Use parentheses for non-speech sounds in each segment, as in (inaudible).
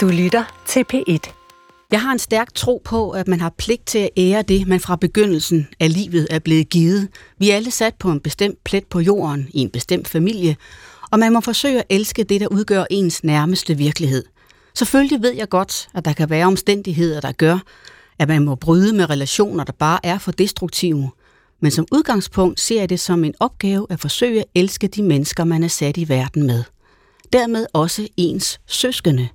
Du lytter til P1. Jeg har en stærk tro på, at man har pligt til at ære det, man fra begyndelsen af livet er blevet givet. Vi er alle sat på en bestemt plet på jorden, i en bestemt familie, og man må forsøge at elske det, der udgør ens nærmeste virkelighed. Selvfølgelig ved jeg godt, at der kan være omstændigheder, der gør, at man må bryde med relationer, der bare er for destruktive. Men som udgangspunkt ser jeg det som en opgave at forsøge at elske de mennesker, man er sat i verden med. Dermed også ens søskende.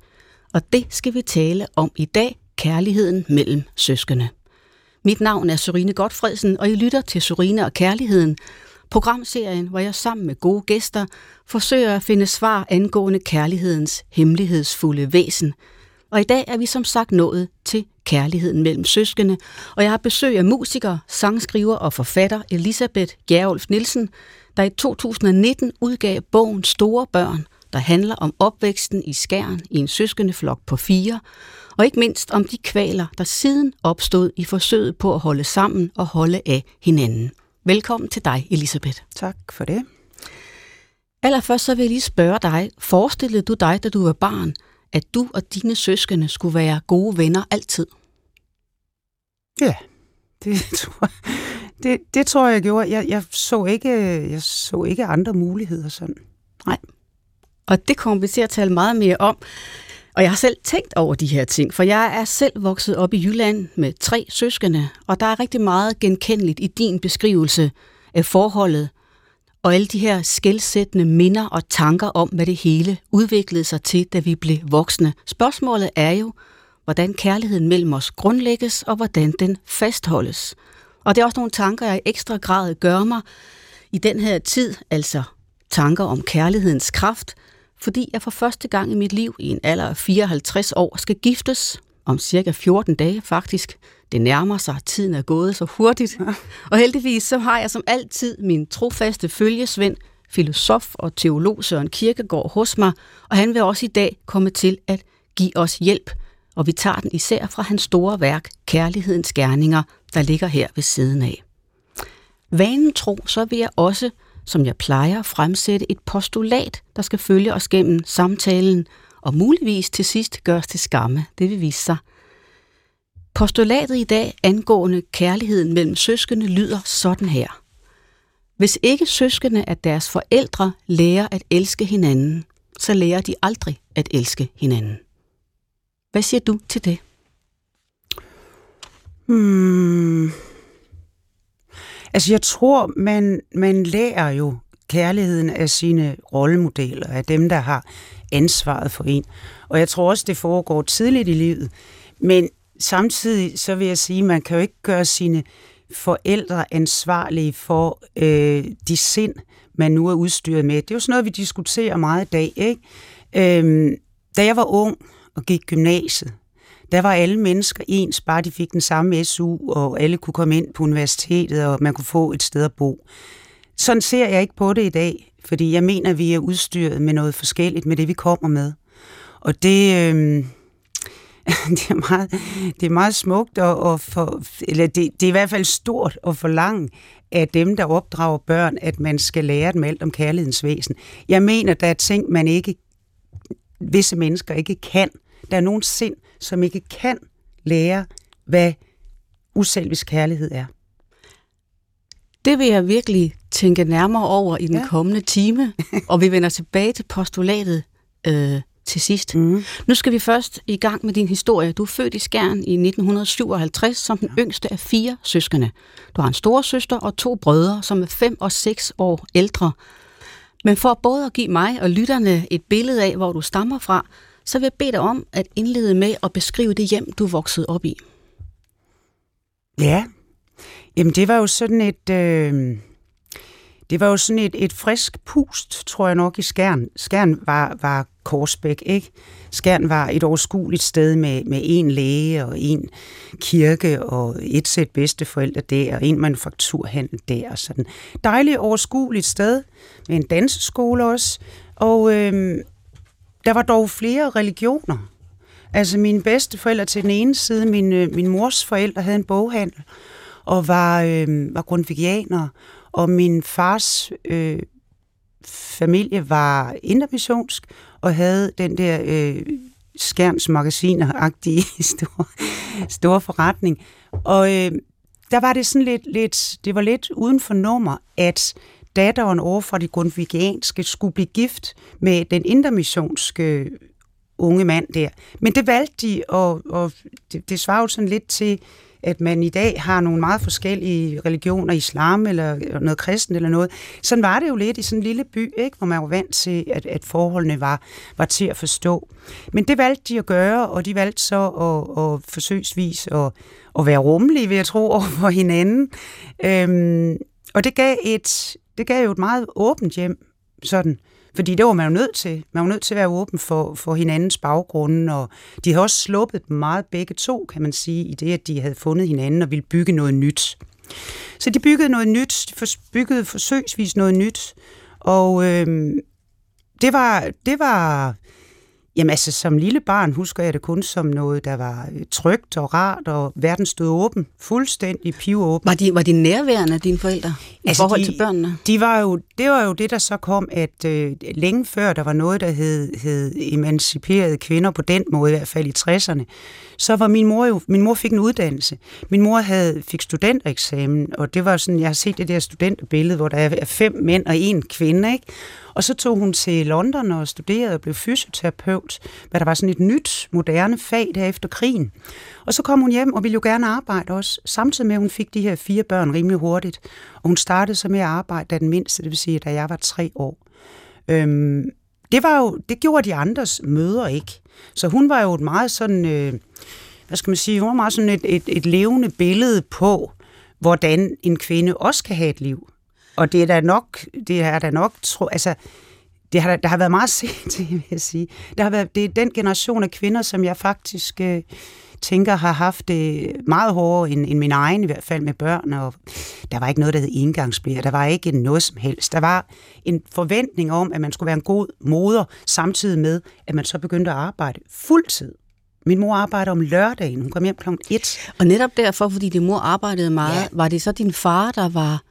Og det skal vi tale om i dag, kærligheden mellem søskende. Mit navn er Sorine Godfredsen, og I lytter til Sorine og Kærligheden, programserien, hvor jeg sammen med gode gæster forsøger at finde svar angående kærlighedens hemmelighedsfulde væsen. Og i dag er vi som sagt nået til kærligheden mellem søskende, og jeg har besøg af musiker, sangskriver og forfatter Elisabeth Gjerulf Nielsen, der i 2019 udgav bogen Store Børn, der handler om opvæksten i skærn i en søskendeflok på fire, og ikke mindst om de kvaler, der siden opstod i forsøget på at holde sammen og holde af hinanden. Velkommen til dig, Elisabeth. Tak for det. Allerførst så vil jeg lige spørge dig, forestillede du dig, da du var barn, at du og dine søskende skulle være gode venner altid? Ja, det (laughs) tror, det, det tror jeg, jeg gjorde. Jeg, jeg, så ikke, jeg så ikke andre muligheder sådan. Nej. Og det kommer vi til at tale meget mere om. Og jeg har selv tænkt over de her ting, for jeg er selv vokset op i Jylland med tre søskende, og der er rigtig meget genkendeligt i din beskrivelse af forholdet, og alle de her skældsættende minder og tanker om, hvad det hele udviklede sig til, da vi blev voksne. Spørgsmålet er jo, hvordan kærligheden mellem os grundlægges, og hvordan den fastholdes. Og det er også nogle tanker, jeg i ekstra grad gør mig i den her tid, altså tanker om kærlighedens kraft – fordi jeg for første gang i mit liv i en alder af 54 år skal giftes om cirka 14 dage faktisk. Det nærmer sig, tiden er gået så hurtigt. Og heldigvis så har jeg som altid min trofaste følgesvend, filosof og teolog Søren Kirkegaard hos mig, og han vil også i dag komme til at give os hjælp, og vi tager den især fra hans store værk, Kærlighedens Gerninger, der ligger her ved siden af. Vanen tro, så vil jeg også som jeg plejer, fremsætte et postulat, der skal følge os gennem samtalen, og muligvis til sidst gøres til skamme. Det vil vise sig. Postulatet i dag angående kærligheden mellem søskende lyder sådan her. Hvis ikke søskende af deres forældre lærer at elske hinanden, så lærer de aldrig at elske hinanden. Hvad siger du til det? Hmm. Altså, jeg tror, man, man lærer jo kærligheden af sine rollemodeller, af dem, der har ansvaret for en. Og jeg tror også, det foregår tidligt i livet. Men samtidig så vil jeg sige, at man kan jo ikke gøre sine forældre ansvarlige for øh, de sind, man nu er udstyret med. Det er jo sådan noget, vi diskuterer meget i dag. Ikke? Øhm, da jeg var ung og gik gymnasiet, der var alle mennesker ens, bare de fik den samme SU, og alle kunne komme ind på universitetet, og man kunne få et sted at bo. Sådan ser jeg ikke på det i dag, fordi jeg mener, at vi er udstyret med noget forskelligt med det, vi kommer med. Og det, øh, (laughs) det, er, meget, det er meget smukt, og, og for, eller det, det er i hvert fald stort og forlange af dem, der opdrager børn, at man skal lære dem alt om kærlighedens væsen. Jeg mener, der er ting, man ikke, visse mennesker ikke kan. Der er nogle sind, som ikke kan lære, hvad uselvisk kærlighed er. Det vil jeg virkelig tænke nærmere over i den ja. kommende time, (laughs) og vi vender tilbage til postulatet øh, til sidst. Mm. Nu skal vi først i gang med din historie. Du er født i Skjern i 1957 som den ja. yngste af fire søskende. Du har en store søster og to brødre, som er fem og seks år ældre. Men for både at give mig og lytterne et billede af, hvor du stammer fra, så vil jeg bede dig om at indlede med at beskrive det hjem, du voksede op i. Ja, jamen det var jo sådan et... Øh, det var jo sådan et, et frisk pust, tror jeg nok, i Skjern. Skjern var, var Korsbæk, ikke? Skjern var et overskueligt sted med, med en læge og en kirke og et sæt bedsteforældre der og en manufakturhandel der og sådan. Dejligt overskueligt sted med en danseskole også. Og øh, der var dog flere religioner. Altså mine bedste forældre til den ene side, min, øh, min mors forældre havde en boghandel og var, øh, var grundvigianer, og min fars øh, familie var intermissionsk og havde den der øh, Skærns magasiner-agtige (laughs) store, store forretning. Og øh, der var det sådan lidt, lidt, det var lidt uden for nummer, at datteren over fra de grundvigianske skulle blive gift med den intermissionske øh, unge mand der. Men det valgte de, og, og det, det svarer jo sådan lidt til, at man i dag har nogle meget forskellige religioner, islam eller noget kristen eller noget. Sådan var det jo lidt i sådan en lille by, ikke? hvor man var vant til, at, at forholdene var, var til at forstå. Men det valgte de at gøre, og de valgte så at, at forsøgsvis at, at være rummelige, vil jeg tro, over for hinanden. Øhm, og det gav, et, det gav jo et meget åbent hjem, sådan. Fordi det var man jo nødt til. Man var nødt til at være åben for, for hinandens baggrunde, og de havde også sluppet meget begge to, kan man sige, i det, at de havde fundet hinanden og ville bygge noget nyt. Så de byggede noget nyt, de byggede forsøgsvis noget nyt, og øh, det var, det var Jamen altså, som lille barn husker jeg det kun som noget, der var øh, trygt og rart, og verden stod åben, fuldstændig pivåben. Var de, var de nærværende, dine forældre, i altså forhold de, til børnene? De var jo, det var jo det, der så kom, at øh, længe før der var noget, der hed, hed emanciperede kvinder på den måde, i hvert fald i 60'erne, så var min mor jo, min mor fik en uddannelse. Min mor havde, fik studentereksamen, og det var sådan, jeg har set det der studenterbillede, hvor der er fem mænd og en kvinde, ikke? Og så tog hun til London og studerede og blev fysioterapeut, hvad der var sådan et nyt, moderne fag der efter krigen. Og så kom hun hjem og ville jo gerne arbejde også, samtidig med, at hun fik de her fire børn rimelig hurtigt. Og hun startede så med at arbejde, da den mindste, det vil sige, da jeg var tre år. Øhm, det, var jo, det gjorde de andres møder ikke. Så hun var jo et meget sådan, øh, hvad skal man sige, hun var meget sådan et, et, et levende billede på, hvordan en kvinde også kan have et liv. Og det er da nok, det er da nok, tro, altså, det har, der har været meget (laughs) sent til, vil jeg sige. Der har været, det er den generation af kvinder, som jeg faktisk øh, tænker har haft det meget hårdere end, end min egen, i hvert fald med børn. Og der var ikke noget, der hed engangsblære. Der var ikke noget som helst. Der var en forventning om, at man skulle være en god moder, samtidig med, at man så begyndte at arbejde fuldtid. Min mor arbejder om lørdagen. Hun kom hjem kl. 1. Og netop derfor, fordi din mor arbejdede meget, ja. var det så din far, der var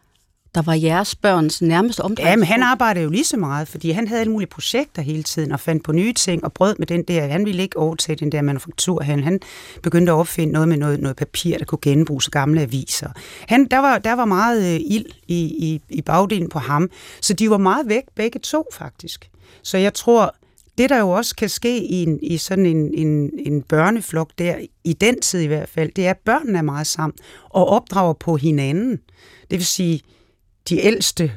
der var jeres børns nærmeste omdrejning? Ja, men han arbejdede jo lige så meget, fordi han havde alle mulige projekter hele tiden, og fandt på nye ting, og brød med den der, han ville ikke overtage den der manufaktur. Han, han begyndte at opfinde noget med noget, noget papir, der kunne genbruges gamle aviser. Han, der, var, der var meget øh, ild i, i, i bagdelen på ham, så de var meget væk, begge to faktisk. Så jeg tror, det der jo også kan ske i, en, i sådan en, en, en børneflok der, i den tid i hvert fald, det er, at børnene er meget sammen og opdrager på hinanden. Det vil sige, de ældste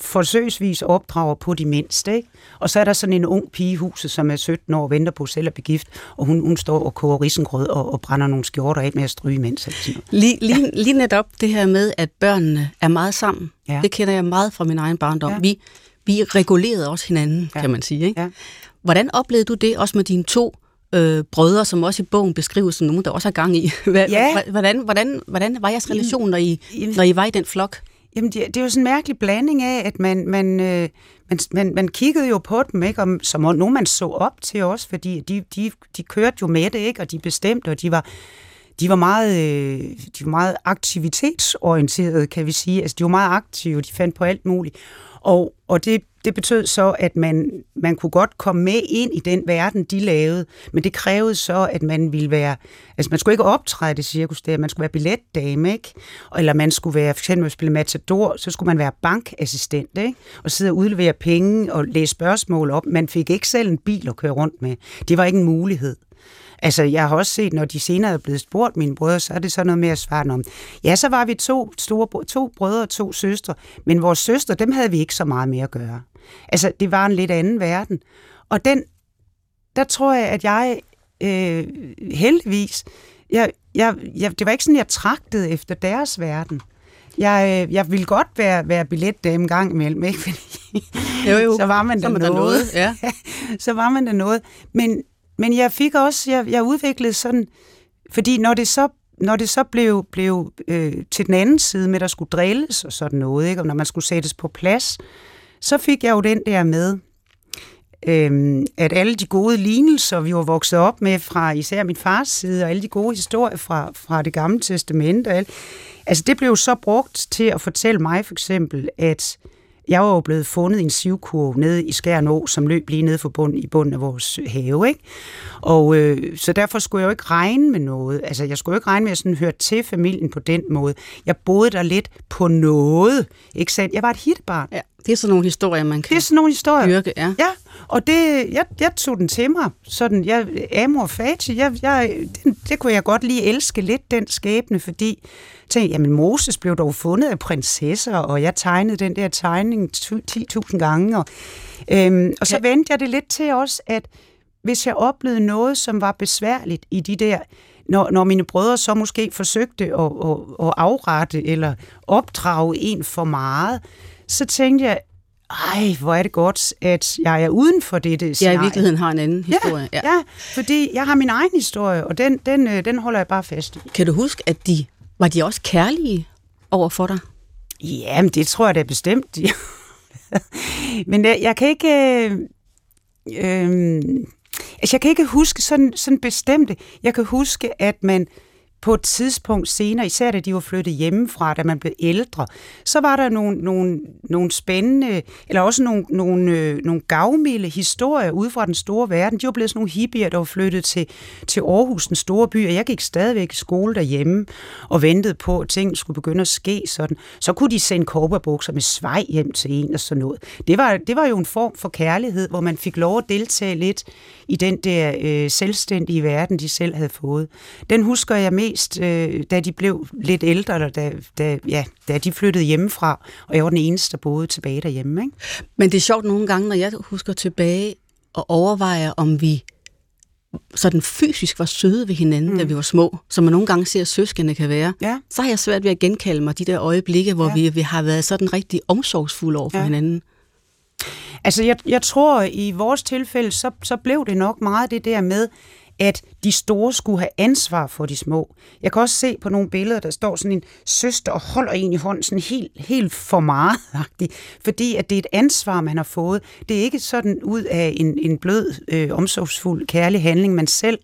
forsøgsvis opdrager på de mindste. Ikke? Og så er der sådan en ung pige i huset, som er 17 år og venter på selv at blive gift, og hun, hun står og koger risengrød og, og brænder nogle skjorter af med at stryge imens. Lige, lige, ja. lige netop det her med, at børnene er meget sammen. Ja. Det kender jeg meget fra min egen barndom. Ja. Vi, vi regulerede også hinanden, ja. kan man sige. Ikke? Ja. Hvordan oplevede du det også med dine to øh, brødre, som også i bogen beskrives som nogen, der også har gang i? (laughs) ja. hvordan, hvordan, hvordan var jeres relation, når I, når I var i den flok? Jamen, det, det er jo sådan en mærkelig blanding af, at man, man, øh, man, man, man kiggede jo på dem, ikke? Og, som nogen man så op til også, fordi de, de, de kørte jo med det, ikke? og de bestemte, og de var, de var meget, øh, de var meget aktivitetsorienterede, kan vi sige. Altså, de var meget aktive, de fandt på alt muligt. Og, og det, det betød så, at man, man kunne godt komme med ind i den verden, de lavede, men det krævede så, at man ville være, altså man skulle ikke optræde det cirkus der, man skulle være billetdame, ikke? Eller man skulle være, for eksempel spille matador, så skulle man være bankassistent, ikke? Og sidde og udlevere penge og læse spørgsmål op. Man fik ikke selv en bil at køre rundt med. Det var ikke en mulighed. Altså, jeg har også set, når de senere er blevet spurgt, mine brødre, så er det sådan noget med at svare om. Ja, så var vi to, store, to brødre og to søstre, men vores søstre, dem havde vi ikke så meget med at gøre. Altså, det var en lidt anden verden. Og den, der tror jeg, at jeg øh, heldigvis, jeg, jeg, jeg, det var ikke sådan, jeg tragtede efter deres verden. Jeg, øh, jeg ville godt være, være billetdame gang imellem, ikke? Fordi jo, jo. (laughs) så var man der noget. noget. Ja. (laughs) så var man der noget. Men, men jeg fik også, jeg, jeg udviklede sådan, fordi når det så når det så blev, blev øh, til den anden side med, at der skulle drilles og sådan noget, ikke? og når man skulle sættes på plads, så fik jeg jo den der med, øh, at alle de gode lignelser, vi var vokset op med fra især min fars side, og alle de gode historier fra, fra det gamle testament, og alt, altså det blev så brugt til at fortælle mig for eksempel, at jeg var jo blevet fundet i en sivkurve nede i Skjern Å, som løb lige nede for bunden, i bunden af vores have, ikke? Og øh, så derfor skulle jeg jo ikke regne med noget. Altså, jeg skulle jo ikke regne med at sådan høre til familien på den måde. Jeg boede der lidt på noget, ikke sandt? Jeg var et hitbarn. Ja, det er sådan nogle historier, man kan Det er sådan nogle historier. dyrke. Ja. Ja, og det, jeg, jeg tog den til mig. Sådan, jeg, amor fati, jeg, jeg, det, det kunne jeg godt lige elske lidt, den skæbne, fordi jeg tænkte, jamen Moses blev dog fundet af prinsesser, og jeg tegnede den der tegning 10.000 gange. Og, øhm, og så Ja. vendte jeg det lidt til også, at hvis jeg oplevede noget, som var besværligt i de der når, når mine brødre så måske forsøgte at, at, at afrette eller opdrage en for meget, så tænkte jeg, ej, hvor er det godt, at jeg er uden for dette Jeg i scenarie. virkeligheden har en anden historie. Ja, ja, fordi jeg har min egen historie, og den, den, øh, den holder jeg bare fast i. Kan du huske, at de var de også kærlige over for dig? Jamen, det tror jeg da bestemt. (laughs) Men jeg, jeg kan ikke... Øh, øh, altså, jeg kan ikke huske sådan, sådan bestemte. Jeg kan huske, at man på et tidspunkt senere, især da de var flyttet hjemmefra, da man blev ældre, så var der nogle, nogle, nogle spændende, eller også nogle, nogle, øh, nogle gavmilde historier ude fra den store verden. De var blevet sådan nogle hippier, der var flyttet til, til Aarhus, den store by, og jeg gik stadigvæk i skole derhjemme og ventede på, at ting skulle begynde at ske sådan. Så kunne de sende korperbukser med svej hjem til en og sådan noget. Det var, det var jo en form for kærlighed, hvor man fik lov at deltage lidt i den der øh, selvstændige verden, de selv havde fået. Den husker jeg mest, øh, da de blev lidt ældre, eller da, da, ja, da de flyttede hjemmefra, og jeg var den eneste, der boede tilbage derhjemme. Ikke? Men det er sjovt nogle gange, når jeg husker tilbage og overvejer, om vi sådan fysisk var søde ved hinanden, mm. da vi var små, som man nogle gange ser søskende kan være, Ja. så har jeg svært ved at genkalde mig de der øjeblikke, hvor Ja. vi, vi har været sådan rigtig omsorgsfulde over for Ja. hinanden. Altså, jeg, jeg tror, i vores tilfælde, så, så blev det nok meget det der med, at de store skulle have ansvar for de små. Jeg kan også se på nogle billeder, der står sådan en søster og holder en i hånden, sådan helt, helt for meget fordi at det er et ansvar, man har fået. Det er ikke sådan ud af en, en blød, øh, omsorgsfuld, kærlig handling, man selv.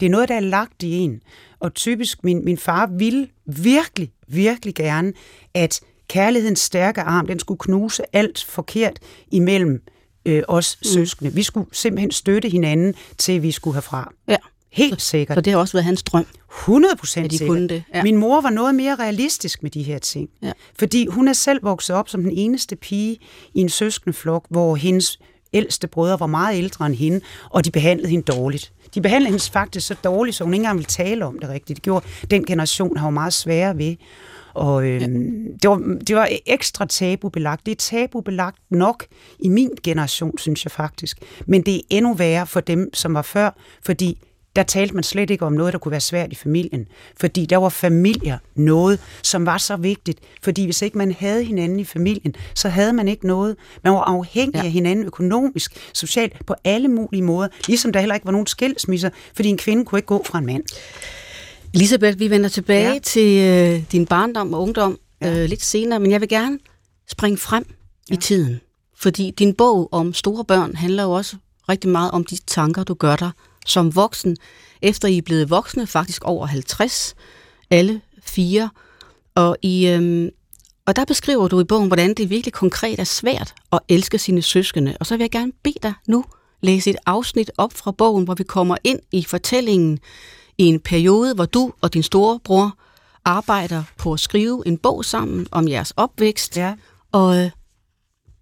Det er noget, der er lagt i en. Og typisk, min, min far ville virkelig, virkelig gerne, at kærlighedens stærke arm, den skulle knuse alt forkert imellem øh, os mm. søskende. Vi skulle simpelthen støtte hinanden, til vi skulle herfra. Ja. Helt sikkert. Så det har også været hans drøm. 100 procent de sikkert. kunne det, ja. Min mor var noget mere realistisk med de her ting. Ja. Fordi hun er selv vokset op som den eneste pige i en søskendeflok, hvor hendes ældste brødre var meget ældre end hende, og de behandlede hende dårligt. De behandlede hende faktisk så dårligt, så hun ikke engang ville tale om det rigtigt. Det gjorde den generation, har jo meget sværere ved. Og øhm, ja. det, var, det var ekstra tabubelagt. Det er tabubelagt nok i min generation, synes jeg faktisk. Men det er endnu værre for dem, som var før, fordi der talte man slet ikke om noget, der kunne være svært i familien. Fordi der var familier noget, som var så vigtigt. Fordi hvis ikke man havde hinanden i familien, så havde man ikke noget. Man var afhængig. Ja. af hinanden økonomisk, socialt, på alle mulige måder. Ligesom der heller ikke var nogen skilsmisser, fordi en kvinde kunne ikke gå fra en mand. Elisabeth, vi vender tilbage Ja. til øh, din barndom og ungdom ja. øh, lidt senere, men jeg vil gerne springe frem ja. i tiden. Fordi din bog om store børn handler jo også rigtig meget om de tanker, du gør dig som voksen, efter I er blevet voksne, faktisk over 50, alle fire. Og, i, øhm, og der beskriver du i bogen, hvordan det virkelig konkret er svært at elske sine søskende. Og så vil jeg gerne bede dig nu læse et afsnit op fra bogen, hvor vi kommer ind i fortællingen i en periode, hvor du og din storebror arbejder på at skrive en bog sammen om jeres opvækst. Ja. Og øh,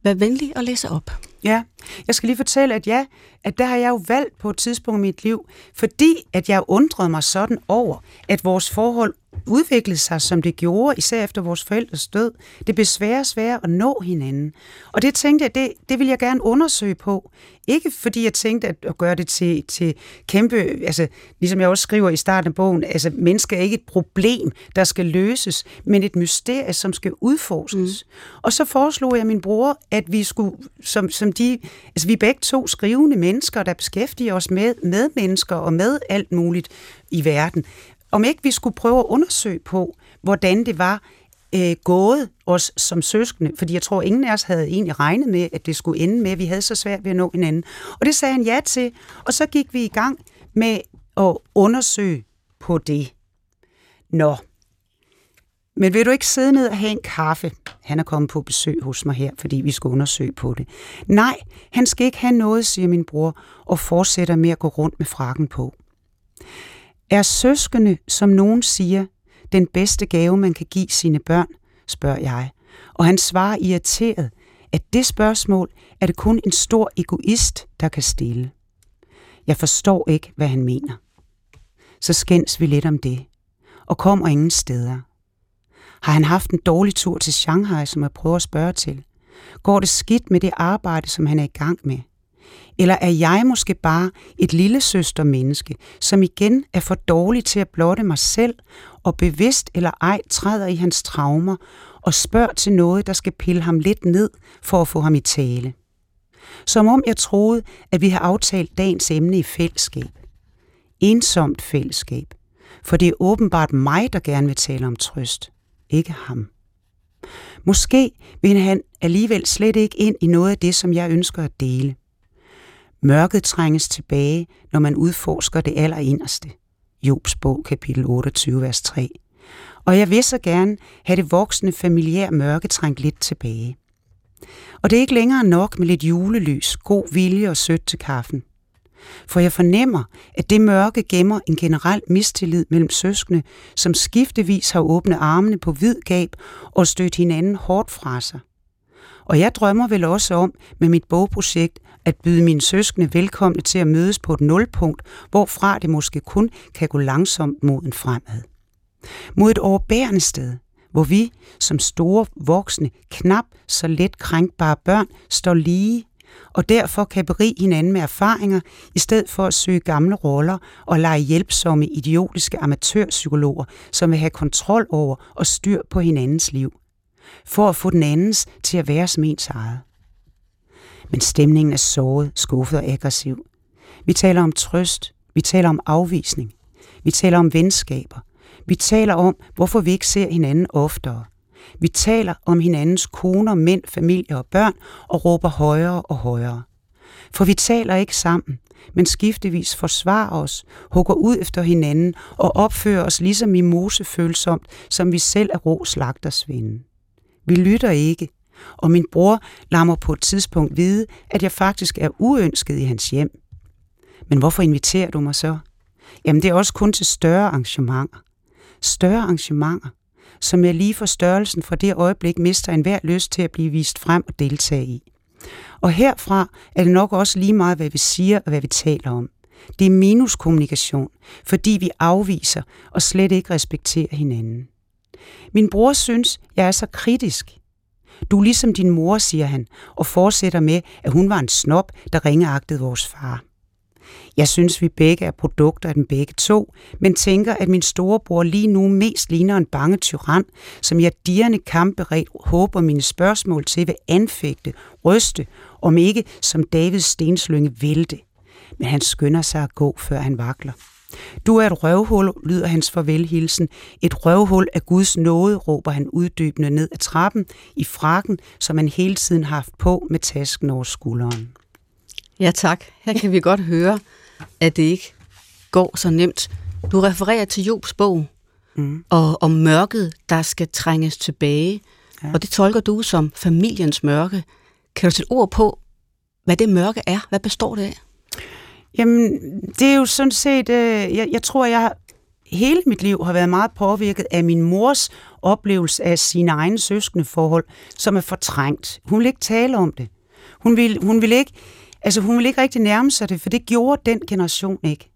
vær venlig at læse op. Ja, jeg skal lige fortælle, at ja, at der har jeg jo valgt på et tidspunkt i mit liv, fordi at jeg undrede mig sådan over, at vores forhold udviklede sig, som det gjorde, især efter vores forældres død. Det blev sværere og sværere at nå hinanden. Og det tænkte jeg, det, det vil jeg gerne undersøge på. Ikke fordi jeg tænkte at, at gøre det til, til kæmpe, altså ligesom jeg også skriver i starten af bogen, altså mennesker er ikke et problem, der skal løses, men et mysterie, som skal udforskes. Mm. Og så foreslog jeg min bror, at vi skulle, som, som de, altså vi er begge to skrivende mennesker, der beskæftiger os med medmennesker og med alt muligt i verden. Om ikke vi skulle prøve at undersøge på, hvordan det var øh, gået os som søskende, fordi jeg tror, ingen af os havde egentlig regnet med, at det skulle ende med, at vi havde så svært ved at nå hinanden. Og det sagde han ja til, og så gik vi i gang med at undersøge på det. Nå, men vil du ikke sidde ned og have en kaffe? Han er kommet på besøg hos mig her, fordi vi skal undersøge på det. Nej, han skal ikke have noget, siger min bror, og fortsætter med at gå rundt med frakken på. Er søskende, som nogen siger, den bedste gave, man kan give sine børn, spørger jeg. Og han svarer irriteret, at det spørgsmål er det kun en stor egoist, der kan stille. Jeg forstår ikke, hvad han mener. Så skændes vi lidt om det, og kommer ingen steder. Har han haft en dårlig tur til Shanghai, som jeg prøver at spørge til? Går det skidt med det arbejde, som han er i gang med? Eller er jeg måske bare et lille søstermenneske, som igen er for dårlig til at blotte mig selv, og bevidst eller ej træder i hans traumer og spørger til noget, der skal pille ham lidt ned for at få ham i tale? Som om jeg troede, at vi har aftalt dagens emne i fællesskab. Ensomt fællesskab. For det er åbenbart mig, der gerne vil tale om trøst ikke ham. Måske vil han alligevel slet ikke ind i noget af det, som jeg ønsker at dele. Mørket trænges tilbage, når man udforsker det allerinderste. Jobs bog, kapitel 28, vers 3. Og jeg vil så gerne have det voksne familiære mørke trængt lidt tilbage. Og det er ikke længere nok med lidt julelys, god vilje og sødt til kaffen. For jeg fornemmer, at det mørke gemmer en generel mistillid mellem søskende, som skiftevis har åbnet armene på vid gab og stødt hinanden hårdt fra sig. Og jeg drømmer vel også om med mit bogprojekt at byde mine søskende velkomne til at mødes på et nulpunkt, hvorfra det måske kun kan gå langsomt mod en fremad. Mod et overbærende sted, hvor vi som store voksne, knap så let krænkbare børn, står lige og derfor kan berige hinanden med erfaringer, i stedet for at søge gamle roller og lege hjælpsomme idiotiske amatørpsykologer, som vil have kontrol over og styr på hinandens liv, for at få den andens til at være som ens eget. Men stemningen er såret, skuffet og aggressiv. Vi taler om trøst, vi taler om afvisning, vi taler om venskaber, vi taler om, hvorfor vi ikke ser hinanden oftere – vi taler om hinandens koner, mænd, familie og børn og råber højere og højere. For vi taler ikke sammen, men skiftevis forsvarer os, hugger ud efter hinanden og opfører os lige så mimosefølsomt, som vi selv er rå slagtersvinde. Vi lytter ikke, og min bror lader mig på et tidspunkt vide, at jeg faktisk er uønsket i hans hjem. Men hvorfor inviterer du mig så? Jamen det er også kun til større arrangementer. Større arrangementer, som jeg lige for størrelsen fra det øjeblik mister enhver lyst til at blive vist frem og deltage i. Og herfra er det nok også lige meget, hvad vi siger og hvad vi taler om. Det er minuskommunikation, fordi vi afviser og slet ikke respekterer hinanden. Min bror synes, jeg er så kritisk. Du er ligesom din mor, siger han, og fortsætter med, at hun var en snop, der ringeagtede vores far. Jeg synes, vi begge er produkter af den begge to, men tænker, at min storebror lige nu mest ligner en bange tyran, som jeg dirrende kampberedt håber mine spørgsmål til vil anfægte, ryste, om ikke som Davids stenslynge vælte. Men han skynder sig at gå, før han vakler. Du er et røvhul, lyder hans farvelhilsen. Et røvhul af Guds nåde, råber han uddybende ned ad trappen i frakken, som han hele tiden har haft på med tasken over skulderen. Ja tak. Her kan vi godt høre, at det ikke går så nemt. Du refererer til Jobs bog, mm. og om mørket, der skal trænges tilbage. Ja. Og det tolker du som familiens mørke. Kan du sætte ord på, hvad det mørke er? Hvad består det af? Jamen, det er jo sådan set, øh, jeg, jeg tror, jeg hele mit liv har været meget påvirket af min mors oplevelse af sine egne søskende forhold, som er fortrængt. Hun vil ikke tale om det. Hun vil, hun vil ikke Altså, hun vil ikke rigtig nærme sig det, for det gjorde den generation ikke.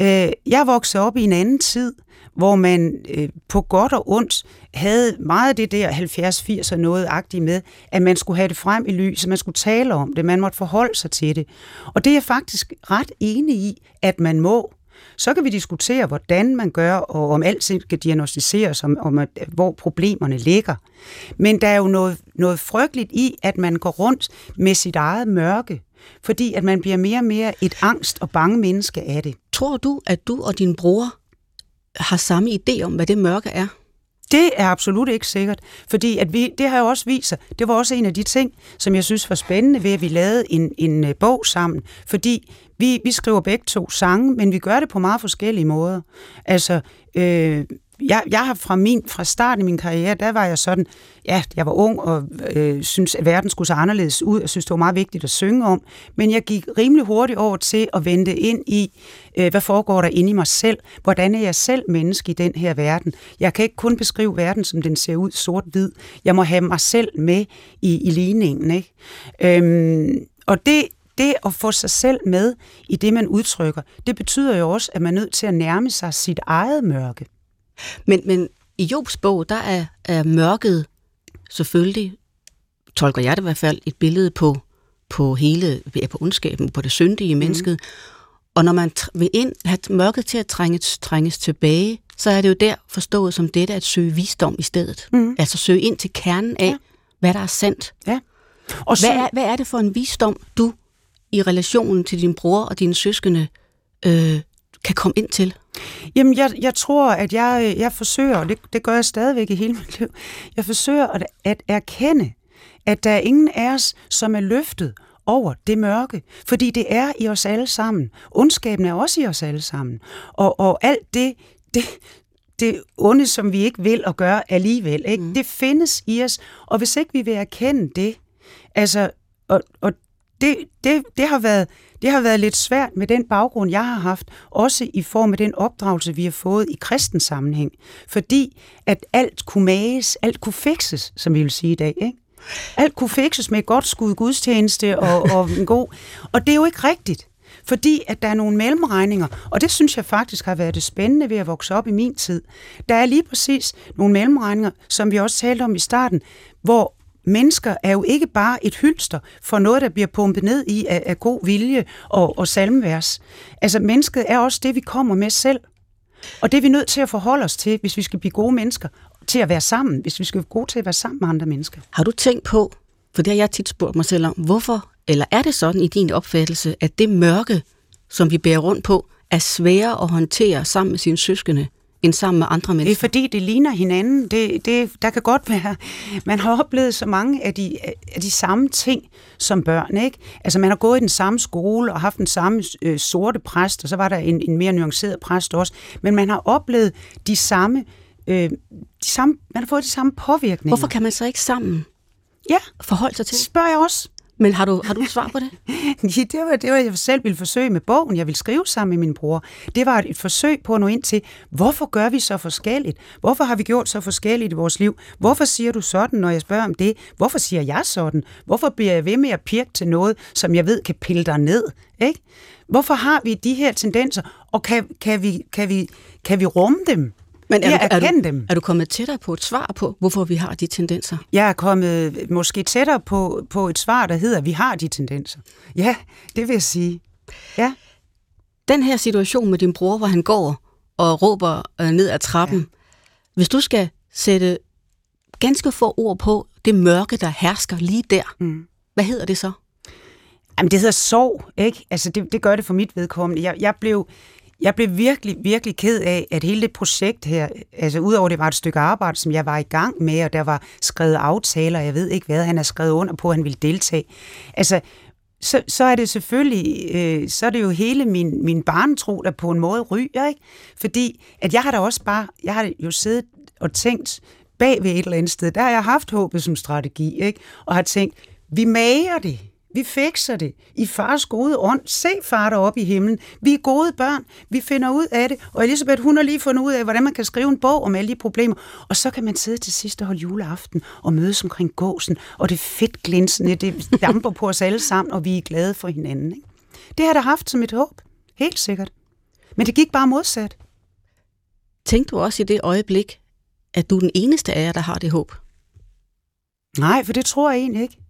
Øh, jeg voksede op i en anden tid, hvor man øh, på godt og ondt havde meget af det der 70-80 og noget agtigt med, at man skulle have det frem i lyset, man skulle tale om det, man måtte forholde sig til det. Og det er jeg faktisk ret enig i, at man må. Så kan vi diskutere, hvordan man gør, og om alt skal diagnostiseres, om, om hvor problemerne ligger. Men der er jo noget, noget frygteligt i, at man går rundt med sit eget mørke, fordi at man bliver mere og mere et angst og bange menneske af det. Tror du, at du og din bror har samme idé om, hvad det mørke er? Det er absolut ikke sikkert, fordi at vi, det har jo også vist sig, det var også en af de ting, som jeg synes var spændende ved, at vi lavede en, en øh, bog sammen, fordi vi, vi skriver begge to sange, men vi gør det på meget forskellige måder. Altså, øh, jeg, jeg har fra min fra starten i min karriere, der var jeg sådan, ja, jeg var ung og øh, synes, at verden skulle se anderledes ud. og synes, det var meget vigtigt at synge om. Men jeg gik rimelig hurtigt over til at vende ind i, øh, hvad foregår der inde i mig selv? Hvordan er jeg selv menneske i den her verden? Jeg kan ikke kun beskrive verden, som den ser ud sort-hvid. Jeg må have mig selv med i, i ligningen. Ikke? Øhm, og det, det at få sig selv med i det, man udtrykker, det betyder jo også, at man er nødt til at nærme sig sit eget mørke. Men, men i Jobs bog, der er, er mørket selvfølgelig, tolker jeg det i hvert fald, et billede på, på hele, ja, på ondskaben, på det syndige i mennesket. Mm. Og når man vil ind, have mørket til at trænges, trænges tilbage, så er det jo der forstået som dette at søge visdom i stedet. Mm. Altså søge ind til kernen af, ja. hvad der er sandt. Ja. Og så... hvad, er, hvad er det for en visdom, du i relationen til din bror og dine søskende øh, kan komme ind til? Jamen, jeg, jeg tror, at jeg, jeg forsøger, og det, det gør jeg stadigvæk i hele (laughs) mit liv, jeg forsøger at, at erkende, at der er ingen af os, som er løftet over det mørke, fordi det er i os alle sammen. Ondskaben er også i os alle sammen. Og, og alt det, det, det onde, som vi ikke vil at gøre alligevel, ikke? Mm. det findes i os, og hvis ikke vi vil erkende det, altså, og, og det, det, det, har været, det har været lidt svært med den baggrund, jeg har haft, også i form af den opdragelse, vi har fået i kristen sammenhæng. Fordi at alt kunne mages, alt kunne fikses, som vi vil sige i dag. Ikke? Alt kunne fikses med et godt skud gudstjeneste og, og en god... Og det er jo ikke rigtigt. Fordi at der er nogle mellemregninger, og det synes jeg faktisk har været det spændende ved at vokse op i min tid. Der er lige præcis nogle mellemregninger, som vi også talte om i starten, hvor mennesker er jo ikke bare et hylster for noget, der bliver pumpet ned i af, af god vilje og, og salmvers. Altså, mennesket er også det, vi kommer med selv. Og det er vi nødt til at forholde os til, hvis vi skal blive gode mennesker, til at være sammen, hvis vi skal være gode til at være sammen med andre mennesker. Har du tænkt på, for det har jeg tit spurgt mig selv om, hvorfor, eller er det sådan i din opfattelse, at det mørke, som vi bærer rundt på, er sværere at håndtere sammen med sine søskende, end sammen med andre mennesker? Det er fordi, det ligner hinanden. Det, det, der kan godt være, man har oplevet så mange af de, af de samme ting som børn. Ikke? Altså man har gået i den samme skole og haft den samme øh, sorte præst, og så var der en, en mere nuanceret præst også. Men man har oplevet de samme, øh, de samme, man har fået de samme påvirkninger. Hvorfor kan man så ikke sammen ja. forholde sig til det? spørger jeg også. Men har du, har du et svar på det? (laughs) ja, det var det, var, jeg selv ville forsøge med bogen, jeg ville skrive sammen med min bror. Det var et forsøg på at nå ind til, hvorfor gør vi så forskelligt? Hvorfor har vi gjort så forskelligt i vores liv? Hvorfor siger du sådan, når jeg spørger om det? Hvorfor siger jeg sådan? Hvorfor bliver jeg ved med at pirke til noget, som jeg ved kan pille dig ned? Ikke? Hvorfor har vi de her tendenser, og kan, kan, vi, kan, vi, kan vi rumme dem? Men er, du, er, du, dem. er du kommet tættere på et svar på, hvorfor vi har de tendenser? Jeg er kommet måske tættere på, på et svar, der hedder, at vi har de tendenser. Ja, det vil jeg sige. Ja. Den her situation med din bror, hvor han går og råber øh, ned ad trappen. Ja. Hvis du skal sætte ganske få ord på det mørke, der hersker lige der, mm. hvad hedder det så? Jamen, det hedder sorg, ikke? Altså, det, det gør det for mit vedkommende. Jeg, jeg blev jeg blev virkelig, virkelig ked af, at hele det projekt her, altså udover det var et stykke arbejde, som jeg var i gang med, og der var skrevet aftaler, jeg ved ikke hvad, han har skrevet under på, at han ville deltage. Altså, så, så er det selvfølgelig, øh, så er det jo hele min, min barntro, der på en måde ryger, ikke? Fordi at jeg har da også bare, jeg har jo siddet og tænkt bag ved et eller andet sted, der har jeg haft håbet som strategi, ikke? Og har tænkt, vi mager det. Vi fikser det. I fars gode ånd. Se far deroppe i himlen. Vi er gode børn. Vi finder ud af det. Og Elisabeth, hun har lige fundet ud af, hvordan man kan skrive en bog om alle de problemer. Og så kan man sidde til sidst og holde juleaften og mødes omkring gåsen. Og det fedt glinsende, det damper på os alle sammen, og vi er glade for hinanden. Ikke? Det har da haft som et håb. Helt sikkert. Men det gik bare modsat. Tænkte du også i det øjeblik, at du er den eneste af jer, der har det håb? Nej, for det tror jeg egentlig ikke.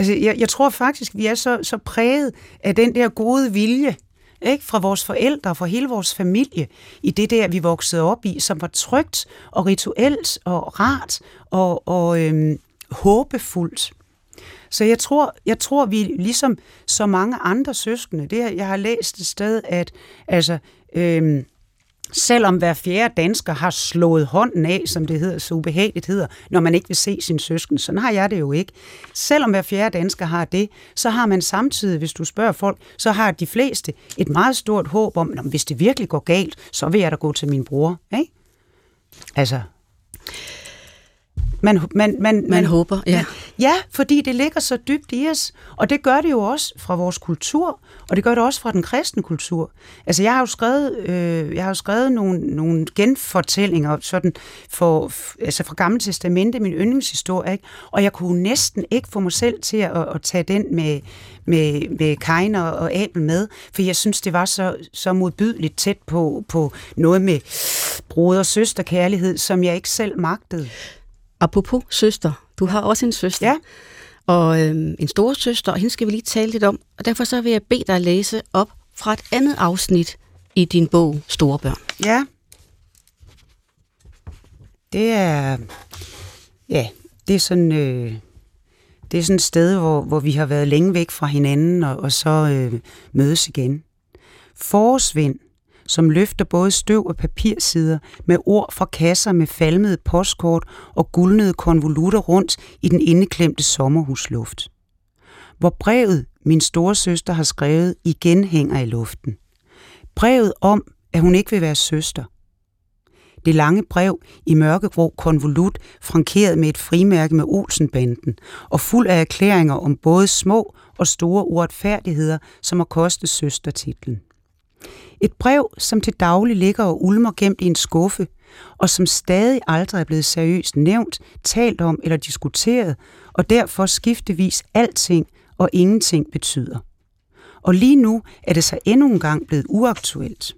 Altså, jeg, jeg tror faktisk, vi er så, så præget af den der gode vilje, ikke? fra vores forældre, fra hele vores familie, i det der, vi voksede op i, som var trygt og rituelt og rart og, og øhm, håbefuldt. Så jeg tror, jeg tror, vi ligesom så mange andre søskende, det her, jeg har læst et sted, at altså, øhm, Selvom hver fjerde dansker har slået hånden af, som det hedder, så ubehageligt hedder, når man ikke vil se sin søsken. Sådan har jeg det jo ikke. Selvom hver fjerde dansker har det, så har man samtidig, hvis du spørger folk, så har de fleste et meget stort håb om, at hvis det virkelig går galt, så vil jeg da gå til min bror. Ikke? Altså, man, man, man, Man, man håber, ja. Ja, fordi det ligger så dybt i os, og det gør det jo også fra vores kultur, og det gør det også fra den kristne kultur. Altså, jeg har jo skrevet, øh, jeg har jo skrevet nogle, nogle genfortællinger sådan for, altså fra Gamle Testamente, min yndlingshistorie, ikke? og jeg kunne næsten ikke få mig selv til at, at tage den med, med, med Kain og, og Abel med, for jeg synes, det var så, så modbydeligt tæt på, på noget med broder- og søsterkærlighed, som jeg ikke selv magtede. Apropos søster, du har også en søster. Ja. Og øhm, en store søster, og hende skal vi lige tale lidt om. Og derfor så vil jeg bede dig at læse op fra et andet afsnit i din bog Store Børn. Ja. Det er, ja, det er sådan, øh, det er sådan et sted, hvor, hvor vi har været længe væk fra hinanden, og, og så øh, mødes igen. Forårsvind, som løfter både støv og papirsider med ord fra kasser med falmede postkort og guldnede konvolutter rundt i den indeklemte sommerhusluft. Hvor brevet, min store søster har skrevet, igen hænger i luften. Brevet om, at hun ikke vil være søster. Det lange brev i mørkegrå konvolut, frankeret med et frimærke med Olsenbanden, og fuld af erklæringer om både små og store uretfærdigheder, som har kostet søstertitlen. Et brev, som til daglig ligger og ulmer gemt i en skuffe, og som stadig aldrig er blevet seriøst nævnt, talt om eller diskuteret, og derfor skiftevis alting og ingenting betyder. Og lige nu er det så endnu en gang blevet uaktuelt.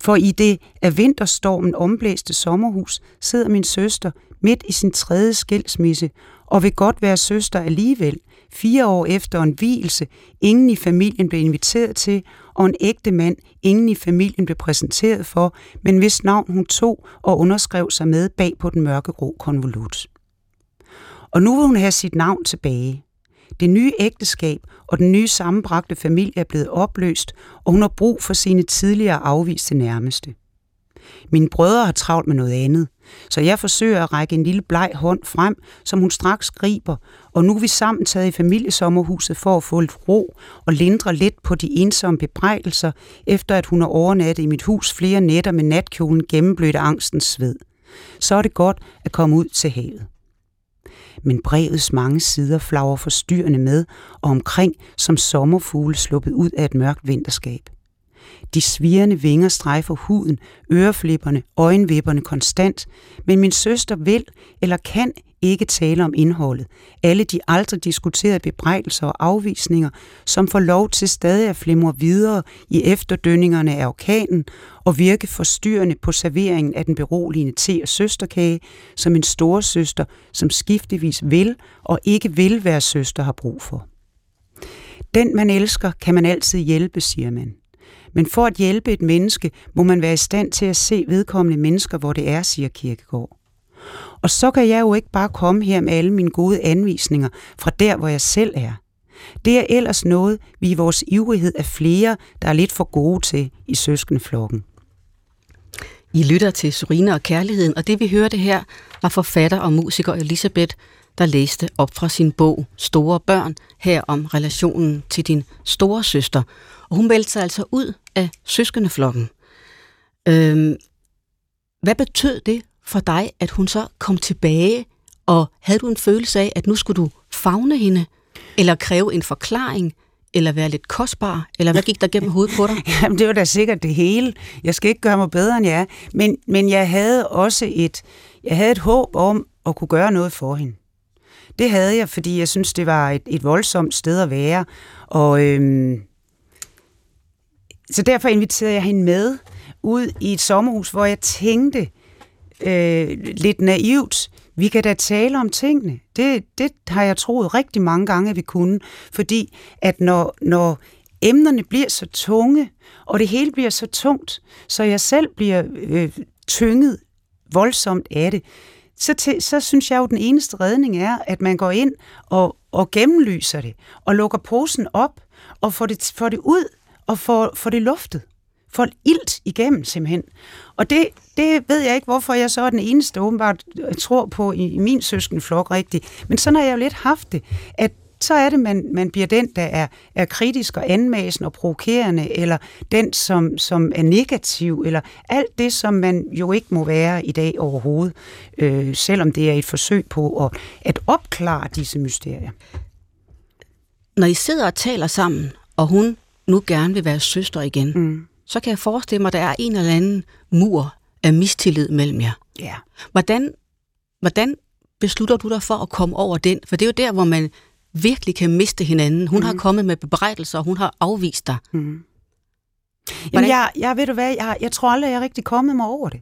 For i det af vinterstormen omblæste sommerhus sidder min søster midt i sin tredje skilsmisse og vil godt være søster alligevel, fire år efter en hvilelse, ingen i familien blev inviteret til, og en ægte mand, ingen i familien blev præsenteret for, men hvis navn hun tog og underskrev sig med bag på den mørkegrå konvolut. Og nu vil hun have sit navn tilbage. Det nye ægteskab og den nye sammenbragte familie er blevet opløst, og hun har brug for sine tidligere afviste nærmeste. Mine brødre har travlt med noget andet, så jeg forsøger at række en lille bleg hånd frem, som hun straks griber, og nu er vi sammen taget i familiesommerhuset for at få lidt ro og lindre lidt på de ensomme bebrejdelser, efter at hun har overnattet i mit hus flere nætter med natkjolen gennemblødt angstens sved. Så er det godt at komme ud til havet. Men brevets mange sider flager forstyrrende med og omkring som sommerfugle sluppet ud af et mørkt vinterskab. De svirrende vinger strejfer huden, øreflipperne, øjenvipperne konstant, men min søster vil eller kan ikke tale om indholdet. Alle de aldrig diskuterede bebrejdelser og afvisninger, som får lov til stadig at flimre videre i efterdønningerne af orkanen og virke forstyrrende på serveringen af den beroligende te- og søsterkage, som en storesøster, som skiftevis vil og ikke vil være søster, har brug for. Den, man elsker, kan man altid hjælpe, siger man. Men for at hjælpe et menneske, må man være i stand til at se vedkommende mennesker, hvor det er, siger Kirkegaard. Og så kan jeg jo ikke bare komme her med alle mine gode anvisninger fra der, hvor jeg selv er. Det er ellers noget, vi i vores ivrighed er flere, der er lidt for gode til i søskenflokken. I lytter til Surina og Kærligheden, og det vi hørte her var forfatter og musiker Elisabeth, der læste op fra sin bog Store Børn, her om relationen til din store søster. Og hun meldte sig altså ud af søskendeflokken. Øhm, hvad betød det for dig, at hun så kom tilbage, og havde du en følelse af, at nu skulle du fagne hende, eller kræve en forklaring, eller være lidt kostbar, eller hvad gik der gennem hovedet på dig? (laughs) Jamen, det var da sikkert det hele. Jeg skal ikke gøre mig bedre, end jeg er. Men, men jeg havde også et, jeg havde et håb om at kunne gøre noget for hende. Det havde jeg, fordi jeg synes, det var et, et voldsomt sted at være. Og øhm, så derfor inviterede jeg hende med ud i et sommerhus, hvor jeg tænkte øh, lidt naivt, vi kan da tale om tingene. Det, det har jeg troet rigtig mange gange, at vi kunne. Fordi at når, når emnerne bliver så tunge, og det hele bliver så tungt, så jeg selv bliver øh, tynget voldsomt af det, så, til, så synes jeg jo, at den eneste redning er, at man går ind og, og gennemlyser det, og lukker posen op, og får det, får det ud, og får, får det luftet. Får ilt igennem simpelthen. Og det, det ved jeg ikke, hvorfor jeg så er den eneste åbenbart øh, tror på i, i min søskenflok rigtigt. Men sådan har jeg jo lidt haft det, at så er det, man, man bliver den, der er, er kritisk og anmasen og provokerende, eller den, som, som er negativ, eller alt det, som man jo ikke må være i dag overhovedet, øh, selvom det er et forsøg på at, at opklare disse mysterier. Når I sidder og taler sammen, og hun nu gerne vil være søster igen, mm. så kan jeg forestille mig, at der er en eller anden mur af mistillid mellem jer. Ja. Hvordan, hvordan beslutter du dig for at komme over den? For det er jo der, hvor man virkelig kan miste hinanden. Hun mm. har kommet med bebrejdelser, og hun har afvist dig. Mm. Jamen, jeg, jeg, ved du hvad, jeg, jeg tror aldrig, jeg er rigtig kommet mig over det.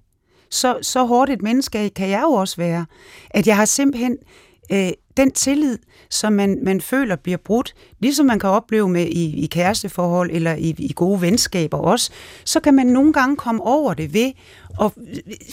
Så, så hårdt et menneske kan jeg jo også være, at jeg har simpelthen øh, den tillid, som man, man føler bliver brudt, ligesom man kan opleve med i, i kæresteforhold eller i, i gode venskaber også, så kan man nogle gange komme over det ved at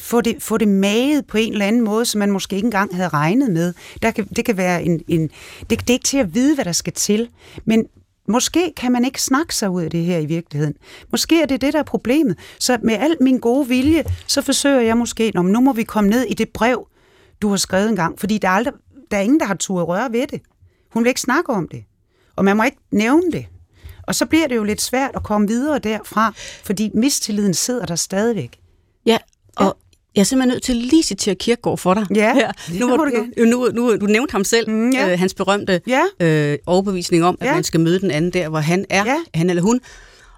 få det, få det maget på en eller anden måde, som man måske ikke engang havde regnet med. Der kan, det kan være en, en det, det er ikke til at vide, hvad der skal til, men Måske kan man ikke snakke sig ud af det her i virkeligheden. Måske er det det, der er problemet. Så med al min gode vilje, så forsøger jeg måske, om nu må vi komme ned i det brev, du har skrevet engang. Fordi der er, aldrig, der er ingen, der har turet røre ved det. Hun vil ikke snakke om det. Og man må ikke nævne det. Og så bliver det jo lidt svært at komme videre derfra, fordi mistilliden sidder der stadigvæk. Ja, og ja. jeg er simpelthen nødt til lige at citere Kirkegaard for dig. Ja, her. Nu, var, du, nu, nu, du nævnte ham selv, mm, ja. øh, hans berømte ja. øh, overbevisning om, at ja. man skal møde den anden der, hvor han er, ja. han eller hun.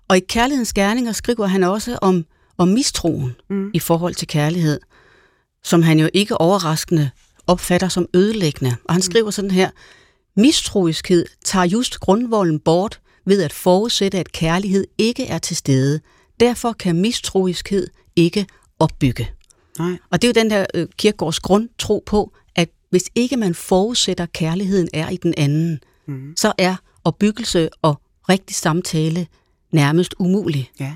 Og i Kærlighedens Gerninger skriver han også om, om mistroen mm. i forhold til kærlighed, som han jo ikke overraskende opfatter som ødelæggende. Og han mm. skriver sådan her, mistroiskhed tager just grundvolden bort ved at forudsætte, at kærlighed ikke er til stede. Derfor kan mistroiskhed ikke opbygge. Nej. Og det er jo den der øh, kirkegårds grundtro på, at hvis ikke man forudsætter, at kærligheden er i den anden, mm. så er opbyggelse og rigtig samtale nærmest umulig. Ja.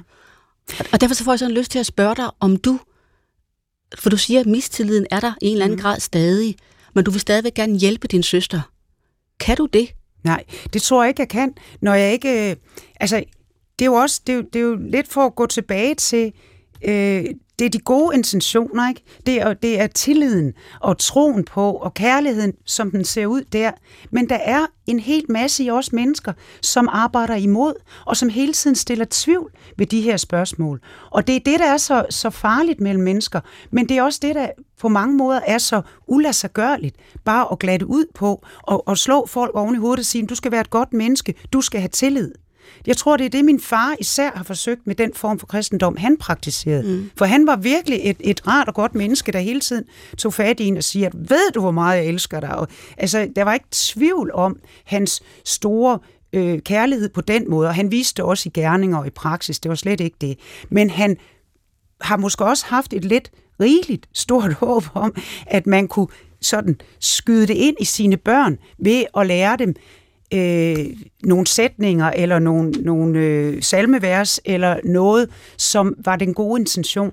Og derfor så får jeg sådan lyst til at spørge dig, om du for du siger, at mistilliden er der i en eller anden mm. grad stadig, men du vil stadigvæk gerne hjælpe din søster. Kan du det? Nej, det tror jeg ikke, jeg kan. Når jeg ikke... Øh, altså, det er jo også det er, det er jo lidt for at gå tilbage til øh, det er de gode intentioner, ikke? Det er, det er tilliden og troen på og kærligheden, som den ser ud der. Men der er en hel masse i os mennesker, som arbejder imod, og som hele tiden stiller tvivl ved de her spørgsmål. Og det er det, der er så, så farligt mellem mennesker. Men det er også det, der på mange måder er så ulassergørligt. Bare at glatte ud på og, og slå folk oven i hovedet og sige, du skal være et godt menneske, du skal have tillid. Jeg tror, det er det, min far især har forsøgt med den form for kristendom, han praktiserede. Mm. For han var virkelig et, et rart og godt menneske, der hele tiden tog fat i en og siger, at ved du, hvor meget jeg elsker dig? Og, altså, der var ikke tvivl om hans store øh, kærlighed på den måde, og han viste det også i gerninger og i praksis, det var slet ikke det. Men han har måske også haft et lidt rigeligt stort (laughs) håb om, at man kunne sådan skyde det ind i sine børn ved at lære dem øh, nogle sætninger eller nogle, nogle øh, salmevers eller noget, som var den gode intention.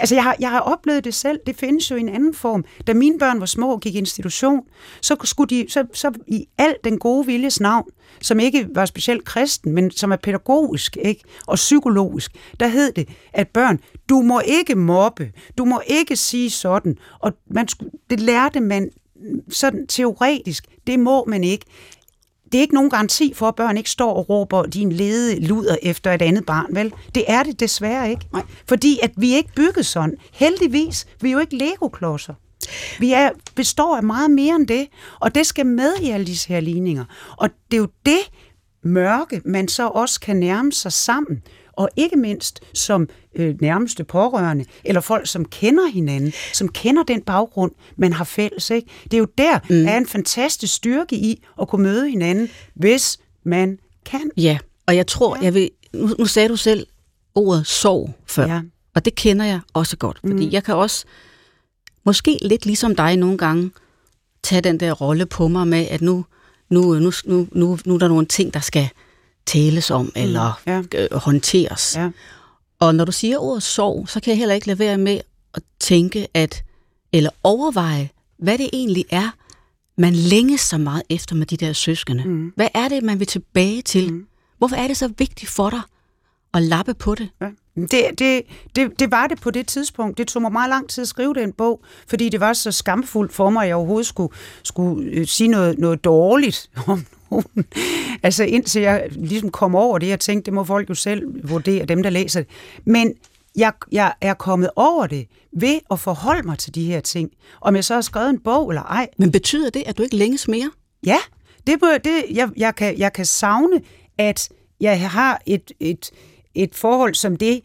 Altså, jeg har, jeg har oplevet det selv. Det findes jo i en anden form. Da mine børn var små og gik i institution, så skulle de, så, så i al den gode viljes navn, som ikke var specielt kristen, men som er pædagogisk ikke? og psykologisk, der hed det, at børn, du må ikke mobbe, du må ikke sige sådan. Og man, det lærte man sådan teoretisk, det må man ikke det er ikke nogen garanti for, at børn ikke står og råber din lede luder efter et andet barn, vel? Det er det desværre ikke. Nej. Fordi at vi er ikke bygget sådan. Heldigvis, vi er jo ikke legoklodser. Vi er, består af meget mere end det, og det skal med i alle disse her ligninger. Og det er jo det mørke, man så også kan nærme sig sammen og ikke mindst som øh, nærmeste pårørende, eller folk, som kender hinanden, som kender den baggrund, man har fælles. Ikke? Det er jo der, mm. er en fantastisk styrke i at kunne møde hinanden, hvis man kan. Ja, og jeg tror, ja. jeg vil, nu, nu sagde du selv ordet sorg før, ja. og det kender jeg også godt, fordi mm. jeg kan også, måske lidt ligesom dig nogle gange, tage den der rolle på mig med, at nu, nu, nu, nu, nu, nu er der nogle ting, der skal tales om mm, eller ja. øh, håndteres. Ja. Og når du siger ordet sorg, så kan jeg heller ikke lade være med at tænke, at eller overveje, hvad det egentlig er, man længes så meget efter med de der søskende. Mm. Hvad er det, man vil tilbage til? Mm. Hvorfor er det så vigtigt for dig at lappe på det? Ja. Det, det, det, det var det på det tidspunkt. Det tog mig meget lang tid at skrive den bog, fordi det var så skamfuldt for mig, at jeg overhovedet skulle, skulle øh, sige noget, noget dårligt om situationen. (laughs) altså indtil jeg ligesom kom over det, jeg tænkte, det må folk jo selv vurdere, dem der læser det. Men jeg, jeg er kommet over det ved at forholde mig til de her ting. Om jeg så har skrevet en bog eller ej. Men betyder det, at du ikke længes mere? Ja, det, det, jeg, jeg, kan, jeg kan savne, at jeg har et, et, et forhold som det,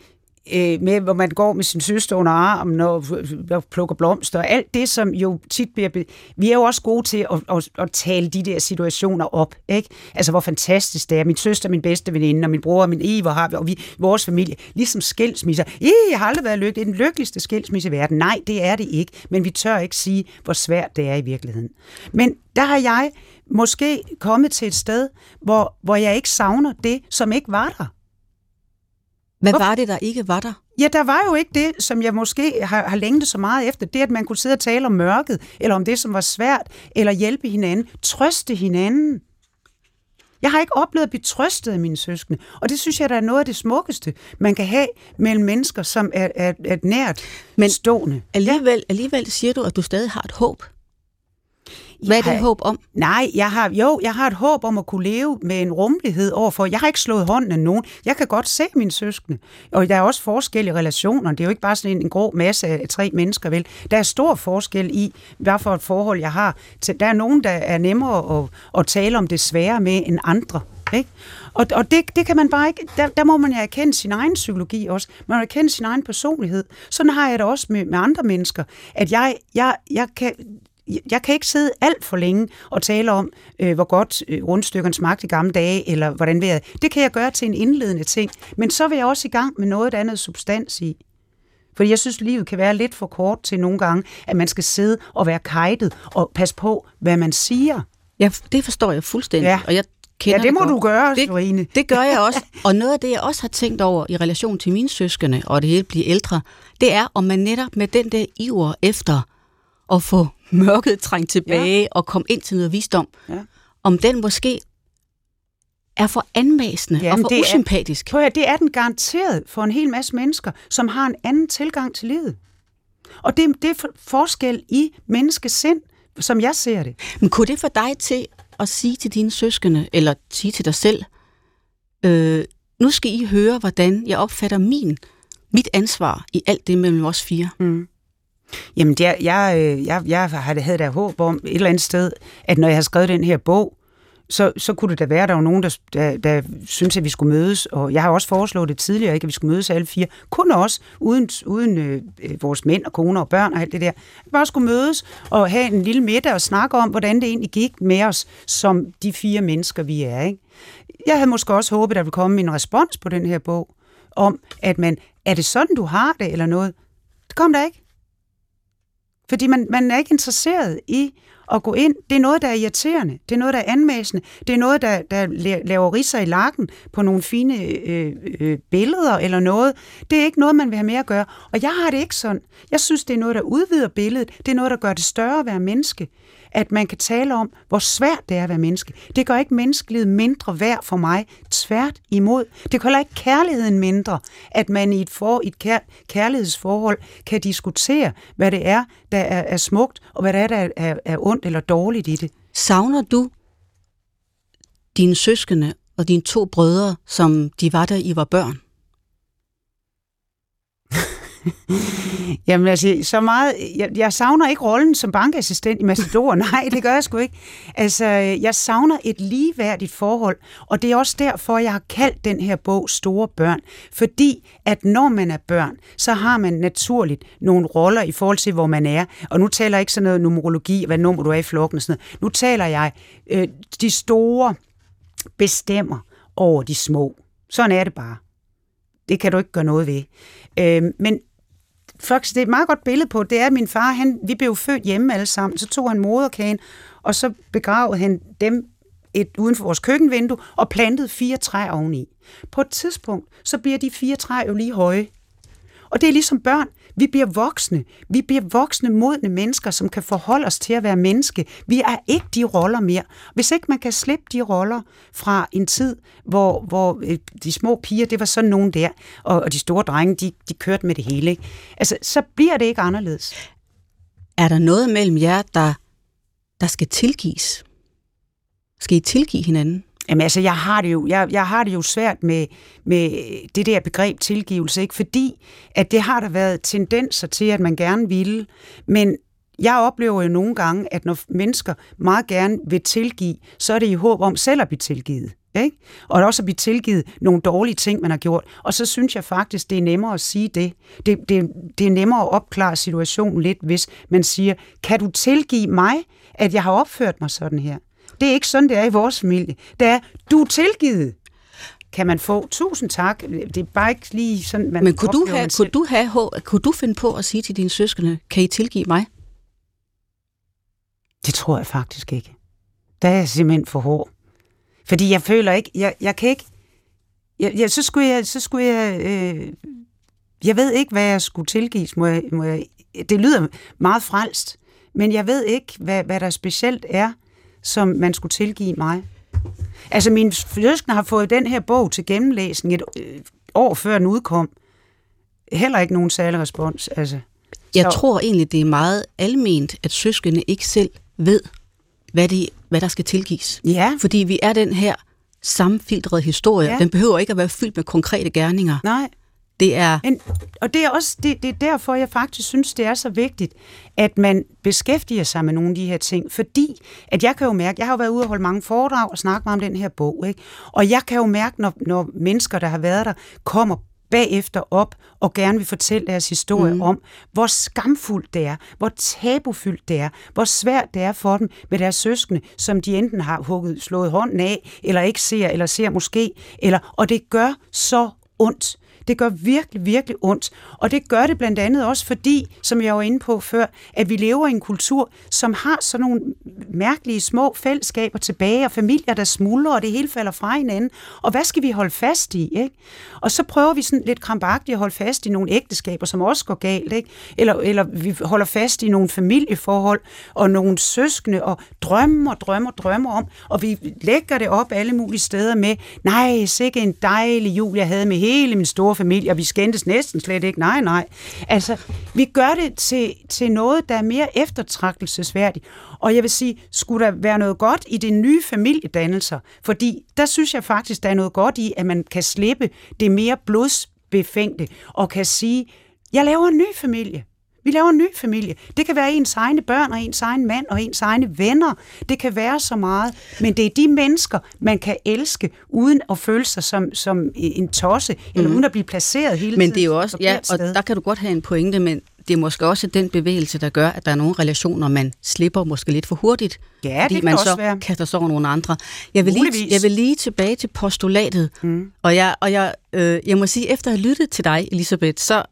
øh, med, hvor man går med sin søster under armen og, og plukker blomster, og alt det, som jo tit bliver... Vi er jo også gode til at, at, at tale de der situationer op, ikke? Altså, hvor fantastisk det er. Min søster, min bedste veninde, og min bror og min Eva har vi, og vi, vores familie, ligesom skilsmisser. I, jeg har aldrig været lykkelig. Det er den lykkeligste skilsmisse i verden. Nej, det er det ikke, men vi tør ikke sige, hvor svært det er i virkeligheden. Men der har jeg måske kommet til et sted, hvor, hvor jeg ikke savner det, som ikke var der. Hvad var det, der ikke var der? Ja, der var jo ikke det, som jeg måske har, har længtet så meget efter. Det, at man kunne sidde og tale om mørket, eller om det, som var svært, eller hjælpe hinanden, trøste hinanden. Jeg har ikke oplevet at blive trøstet af mine søskende, og det synes jeg, der er noget af det smukkeste, man kan have mellem mennesker, som er, er, er nært Men stående. Alligevel, ja. alligevel siger du, at du stadig har et håb. Hvad er det håb om? Nej, jeg har, jo, jeg har et håb om at kunne leve med en rummelighed overfor. Jeg har ikke slået hånden af nogen. Jeg kan godt se mine søskende. Og der er også forskel i relationer. Det er jo ikke bare sådan en, en grå masse af tre mennesker, vel? Der er stor forskel i, hvad for et forhold jeg har. Der er nogen, der er nemmere at, at tale om det svære med end andre. Ikke? Og, og det, det kan man bare ikke, der, der må man jo erkende sin egen psykologi også. Man må erkende sin egen personlighed. Sådan har jeg det også med, med andre mennesker, at jeg, jeg, jeg kan, jeg kan ikke sidde alt for længe og tale om, øh, hvor godt øh, rundstykkerne smagte i gamle dage, eller hvordan vejret. Det kan jeg gøre til en indledende ting. Men så vil jeg også i gang med noget andet substans i. Fordi jeg synes, livet kan være lidt for kort til nogle gange, at man skal sidde og være kajtet og passe på, hvad man siger. Ja, det forstår jeg fuldstændig. Ja. Og jeg kender ja, det må det du gøre, det, Sorine. Det gør jeg også. (laughs) Og noget af det, jeg også har tænkt over i relation til mine søskende, og det hele bliver ældre, det er, om man netop med den der iver efter at få mørket trængt tilbage ja. og komme ind til noget visdom, ja. om den måske er for anmasende Jamen, og for det usympatisk. Er, prøv at, det er den garanteret for en hel masse mennesker, som har en anden tilgang til livet. Og det, det er forskel i menneskesind, som jeg ser det. Men kunne det få dig til at sige til dine søskende, eller sige til dig selv, øh, nu skal I høre, hvordan jeg opfatter min, mit ansvar i alt det mellem os fire? Mm. Jamen, øh, jeg, jeg, jeg, jeg havde da håb om et eller andet sted, at når jeg har skrevet den her bog, så, så kunne det da være, at der var nogen, der, der, der synes, at vi skulle mødes. Og jeg har også foreslået det tidligere, ikke, at vi skulle mødes alle fire. Kun os, uden, uden øh, øh, vores mænd og koner og børn og alt det der. Vi bare skulle mødes og have en lille middag og snakke om, hvordan det egentlig gik med os, som de fire mennesker, vi er. Ikke? Jeg havde måske også håbet, at der ville komme en respons på den her bog, om at man, er det sådan, du har det, eller noget? Det kom der ikke. Fordi man, man er ikke interesseret i at gå ind. Det er noget, der er irriterende. Det er noget, der er anmæsende. Det er noget, der, der laver risser i lakken på nogle fine øh, øh, billeder eller noget. Det er ikke noget, man vil have mere at gøre. Og jeg har det ikke sådan. Jeg synes, det er noget, der udvider billedet. Det er noget, der gør det større at være menneske at man kan tale om, hvor svært det er at være menneske. Det gør ikke menneskelivet mindre værd for mig. Tvært imod. Det gør ikke kærligheden mindre, at man i et, for, et kær, kærlighedsforhold kan diskutere, hvad det er, der er, er smukt, og hvad det er, der er, er ondt eller dårligt i det. Savner du dine søskende og dine to brødre, som de var, da I var børn? (laughs) Jamen altså, så meget... Jeg, jeg savner ikke rollen som bankassistent i Macedor. (laughs) Nej, det gør jeg sgu ikke. Altså, jeg savner et ligeværdigt forhold, og det er også derfor, jeg har kaldt den her bog Store Børn. Fordi, at når man er børn, så har man naturligt nogle roller i forhold til, hvor man er. Og nu taler jeg ikke sådan noget numerologi, hvad nummer du er i flokken og sådan noget. Nu taler jeg, øh, de store bestemmer over de små. Sådan er det bare. Det kan du ikke gøre noget ved. Øh, men faktisk, det er et meget godt billede på, det er, at min far, han, vi blev født hjemme alle sammen, så tog han moderkagen, og så begravede han dem et, uden for vores køkkenvindue, og plantede fire træer oveni. På et tidspunkt, så bliver de fire træer jo lige høje. Og det er ligesom børn. Vi bliver voksne. Vi bliver voksne, modne mennesker, som kan forholde os til at være menneske. Vi er ikke de roller mere. Hvis ikke man kan slippe de roller fra en tid, hvor, hvor øh, de små piger, det var sådan nogen der, og, og de store drenge, de, de kørte med det hele. Ikke? Altså, så bliver det ikke anderledes. Er der noget mellem jer, der, der skal tilgives? Skal I tilgive hinanden? Jamen altså, jeg har det jo, jeg, jeg har det jo svært med, med det der begreb tilgivelse, ikke? fordi at det har der været tendenser til, at man gerne ville, men jeg oplever jo nogle gange, at når mennesker meget gerne vil tilgive, så er det i håb om selv at blive tilgivet. Ikke? Og også at blive tilgivet nogle dårlige ting, man har gjort. Og så synes jeg faktisk, det er nemmere at sige det. Det, det. det er nemmere at opklare situationen lidt, hvis man siger, kan du tilgive mig, at jeg har opført mig sådan her? Det er ikke sådan, det er i vores familie. Det er, du er tilgivet. Kan man få tusind tak? Det er bare ikke lige sådan, man Men kunne du, have, kunne, du have, kunne du finde på at sige til dine søskende, kan I tilgive mig? Det tror jeg faktisk ikke. Der er jeg simpelthen for hård. Fordi jeg føler ikke, jeg, jeg kan ikke, jeg, jeg, så skulle jeg, så skulle jeg, øh, jeg ved ikke, hvad jeg skulle tilgives. Må jeg, må jeg, det lyder meget frelst, men jeg ved ikke, hvad, hvad der specielt er, som man skulle tilgive mig. Altså, min søskende har fået den her bog til gennemlæsning et øh, år før den udkom. Heller ikke nogen særlig respons. Altså. Jeg så. tror egentlig, det er meget alment, at søskende ikke selv ved, hvad, det, hvad der skal tilgives. Ja. Fordi vi er den her sammenfiltrede historie. Ja. Den behøver ikke at være fyldt med konkrete gerninger. Nej. Det er... En, og det er også det, det er derfor, jeg faktisk synes, det er så vigtigt, at man beskæftiger sig med nogle af de her ting. Fordi, at jeg kan jo mærke, jeg har jo været ude og holde mange foredrag og snakke meget om den her bog, ikke? og jeg kan jo mærke, når, når mennesker, der har været der, kommer bagefter op og gerne vil fortælle deres historie mm. om, hvor skamfuldt det er, hvor tabufyldt det er, hvor svært det er for dem med deres søskende, som de enten har hugget, slået hånden af, eller ikke ser, eller ser måske, eller, og det gør så ondt. Det gør virkelig, virkelig ondt. Og det gør det blandt andet også fordi, som jeg var inde på før, at vi lever i en kultur, som har sådan nogle mærkelige små fællesskaber tilbage, og familier, der smuldrer, og det hele falder fra hinanden. Og hvad skal vi holde fast i? Ikke? Og så prøver vi sådan lidt krampagtigt at holde fast i nogle ægteskaber, som også går galt. Ikke? Eller, eller vi holder fast i nogle familieforhold, og nogle søskende, og drømmer, drømmer, drømmer om, og vi lægger det op alle mulige steder med, nej, sikke en dejlig jul, jeg havde med hele min store familie, og vi skændtes næsten slet ikke. Nej, nej. Altså, vi gør det til, til noget, der er mere eftertragtelsesværdigt. Og jeg vil sige, skulle der være noget godt i det nye familiedannelser? Fordi der synes jeg faktisk, der er noget godt i, at man kan slippe det mere blodsbefængte, og kan sige, jeg laver en ny familie. Vi laver en ny familie. Det kan være ens egne børn og ens egen mand og ens egne venner. Det kan være så meget. Men det er de mennesker, man kan elske, uden at føle sig som, som en tosse, mm. eller mhm. uden at blive placeret hele men tiden. Men det er jo også, ja, og der kan du godt have en pointe, men det er måske også den bevægelse, der gør, at der er nogle relationer, man slipper måske lidt for hurtigt. Ja, fordi det kan man så være. kaster sig over nogle andre. Jeg vil, lige, jeg vil lige tilbage til postulatet, mm. og, jeg, og jeg, øh, jeg må sige, efter at have lyttet til dig, Elisabeth, så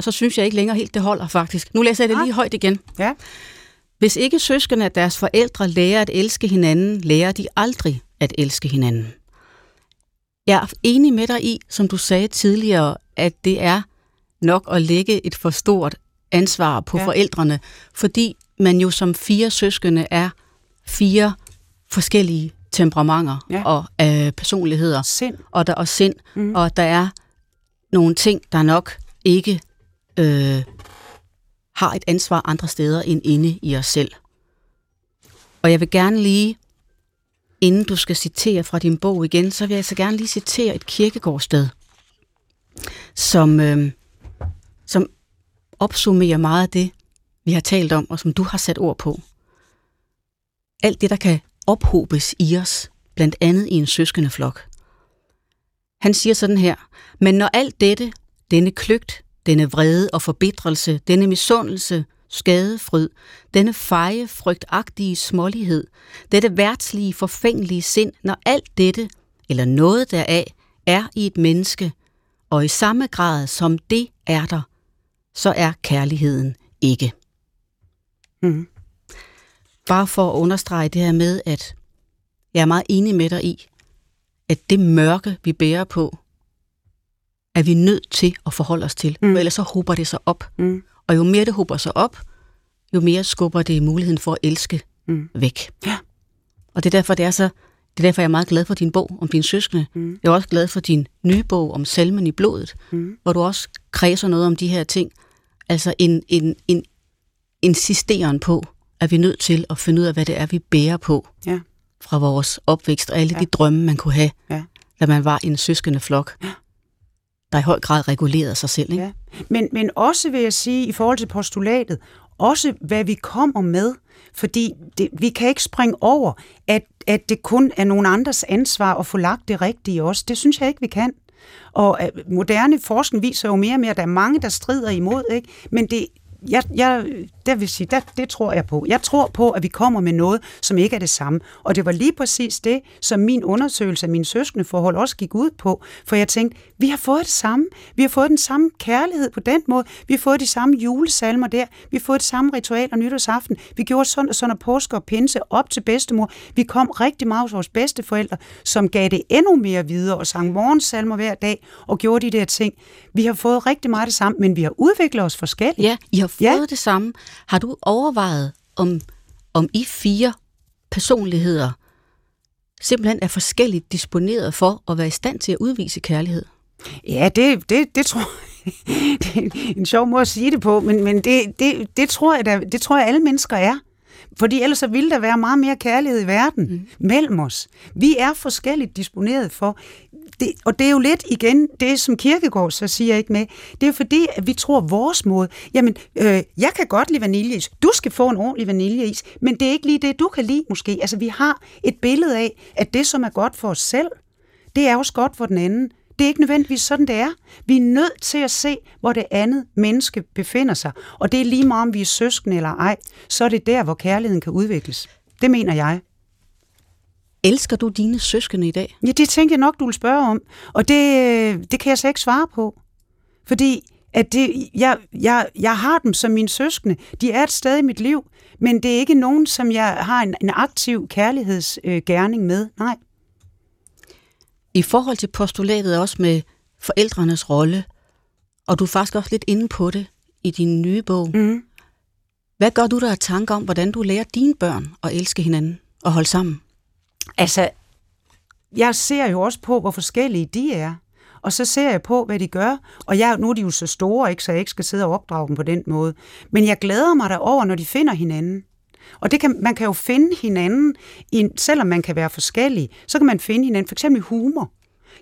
så synes jeg ikke længere helt, det holder faktisk. Nu læser jeg det lige højt igen. Ja. Hvis ikke søskende af deres forældre lærer at elske hinanden, lærer de aldrig at elske hinanden. Jeg er enig med dig i, som du sagde tidligere, at det er nok at lægge et for stort ansvar på ja. forældrene, fordi man jo som fire søskende er fire forskellige temperamenter ja. og øh, personligheder. Sind. Og der og sind. Mm. Og der er nogle ting, der nok ikke øh, har et ansvar andre steder end inde i os selv. Og jeg vil gerne lige, inden du skal citere fra din bog igen, så vil jeg så gerne lige citere et kirkegårdsted, som, øh, som opsummerer meget af det, vi har talt om, og som du har sat ord på. Alt det, der kan ophobes i os, blandt andet i en søskende flok. Han siger sådan her, men når alt dette, denne kløgt, denne vrede og forbitrelse, denne misundelse, skadefryd, denne feje, frygtagtige smålighed, dette værtslige, forfængelige sind, når alt dette, eller noget deraf, er i et menneske, og i samme grad som det er der, så er kærligheden ikke. Mm. Bare for at understrege det her med, at jeg er meget enig med dig i, at det mørke, vi bærer på, er vi nødt til at forholde os til, mm. for ellers så hober det sig op. Mm. Og jo mere det hober sig op, jo mere skubber det muligheden for at elske mm. væk. Ja. Og det er derfor, det er så det er derfor, jeg er meget glad for din bog om din søskende. Mm. Jeg er også glad for din nye bog om salmen i blodet, mm. hvor du også kredser noget om de her ting. Altså en, en, en insisteren på, at vi er nødt til at finde ud af, hvad det er, vi bærer på. Ja. fra vores opvækst, og alle ja. de drømme, man kunne have, Ja. da man var en søskende flok, der i høj grad regulerede sig selv. Ikke? Ja. Men, men også vil jeg sige, i forhold til postulatet, også hvad vi kommer med, fordi det, vi kan ikke springe over, at, at det kun er nogen andres ansvar at få lagt det rigtige også. Det synes jeg ikke, vi kan. Og øh, moderne forskning viser jo mere og mere, at der er mange, der strider imod, ikke? men det, jeg, jeg, der vil sige, der, det tror jeg på. Jeg tror på, at vi kommer med noget, som ikke er det samme. Og det var lige præcis det, som min undersøgelse af mine søskende forhold også gik ud på. For jeg tænkte, vi har fået det samme. Vi har fået den samme kærlighed på den måde. Vi har fået de samme julesalmer der. Vi har fået det samme ritual og nytårsaften. Vi gjorde sådan og sådan og påske og pinse op til bedstemor. Vi kom rigtig meget hos vores bedsteforældre, som gav det endnu mere videre og sang morgensalmer hver dag og gjorde de der ting. Vi har fået rigtig meget det samme, men vi har udviklet os forskelligt. Ja, I har fået Ja. det samme. Har du overvejet, om, om I fire personligheder simpelthen er forskelligt disponeret for at være i stand til at udvise kærlighed? Ja, det, det, det tror (laughs) det er en sjov måde at sige det på, men, men det, det, det, tror jeg, det tror jeg, alle mennesker er. Fordi ellers så ville der være meget mere kærlighed i verden mm. mellem os. Vi er forskelligt disponeret for. Det, og det er jo lidt igen det, som Kirkegaard så siger ikke med. Det er jo fordi, at vi tror vores måde. Jamen, øh, jeg kan godt lide vaniljeis. Du skal få en ordentlig vaniljeis. Men det er ikke lige det, du kan lide måske. Altså, vi har et billede af, at det, som er godt for os selv, det er også godt for den anden. Det er ikke nødvendigvis sådan, det er. Vi er nødt til at se, hvor det andet menneske befinder sig. Og det er lige meget, om vi er søskende eller ej. Så er det der, hvor kærligheden kan udvikles. Det mener jeg. Elsker du dine søskende i dag? Ja, det tænker jeg nok, du vil spørge om. Og det, det kan jeg slet ikke svare på. Fordi at det, jeg, jeg, jeg har dem som mine søskende. De er et sted i mit liv, men det er ikke nogen, som jeg har en, en aktiv kærlighedsgerning med. Nej. I forhold til postulatet også med forældrenes rolle, og du er faktisk også lidt inde på det i din nye bog. Mm. Hvad gør du der af tanker om, hvordan du lærer dine børn at elske hinanden og holde sammen? Altså, jeg ser jo også på, hvor forskellige de er. Og så ser jeg på, hvad de gør. Og jeg, nu er de jo så store, ikke, så jeg ikke skal sidde og opdrage dem på den måde. Men jeg glæder mig derover, når de finder hinanden. Og det kan, man kan jo finde hinanden, i, selvom man kan være forskellig, så kan man finde hinanden, for eksempel i humor.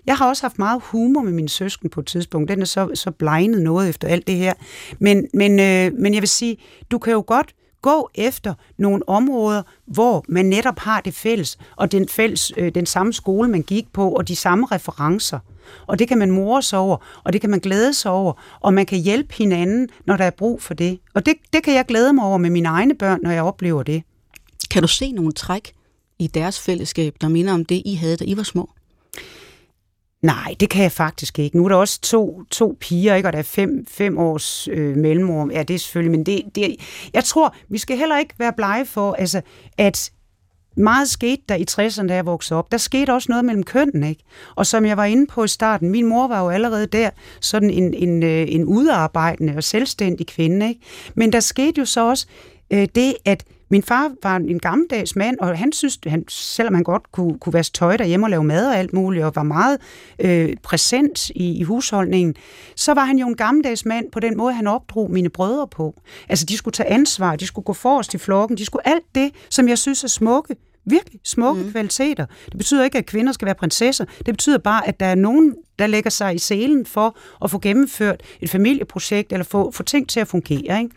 Jeg har også haft meget humor med min søsken på et tidspunkt. Den er så, så blegnet noget efter alt det her. Men, men, øh, men jeg vil sige, du kan jo godt gå efter nogle områder, hvor man netop har det fælles, og den, fælles, øh, den samme skole, man gik på, og de samme referencer. Og det kan man more sig over, og det kan man glæde sig over, og man kan hjælpe hinanden, når der er brug for det. Og det, det kan jeg glæde mig over med mine egne børn, når jeg oplever det. Kan du se nogle træk i deres fællesskab, der minder om det, I havde, da I var små? Nej, det kan jeg faktisk ikke. Nu er der også to, to piger, ikke? og der er fem, fem års øh, mellemrum. Ja, det er selvfølgelig, men det, det, jeg tror, vi skal heller ikke være blege for, altså, at meget skete der i 60'erne, da jeg voksede op. Der skete også noget mellem kønnene, ikke? Og som jeg var inde på i starten, min mor var jo allerede der sådan en, en, øh, en udarbejdende og selvstændig kvinde, ikke? Men der skete jo så også øh, det, at min far var en gammeldags mand, og han synes, han, selvom han godt kunne, kunne vaske tøj derhjemme og lave mad og alt muligt, og var meget øh, præsent i, i husholdningen, så var han jo en gammeldags mand på den måde, han opdrog mine brødre på. Altså, de skulle tage ansvar, de skulle gå forrest i flokken, de skulle alt det, som jeg synes er smukke, virkelig smukke mm. kvaliteter. Det betyder ikke, at kvinder skal være prinsesser. Det betyder bare, at der er nogen, der lægger sig i selen for at få gennemført et familieprojekt, eller få, få ting til at fungere. Ikke?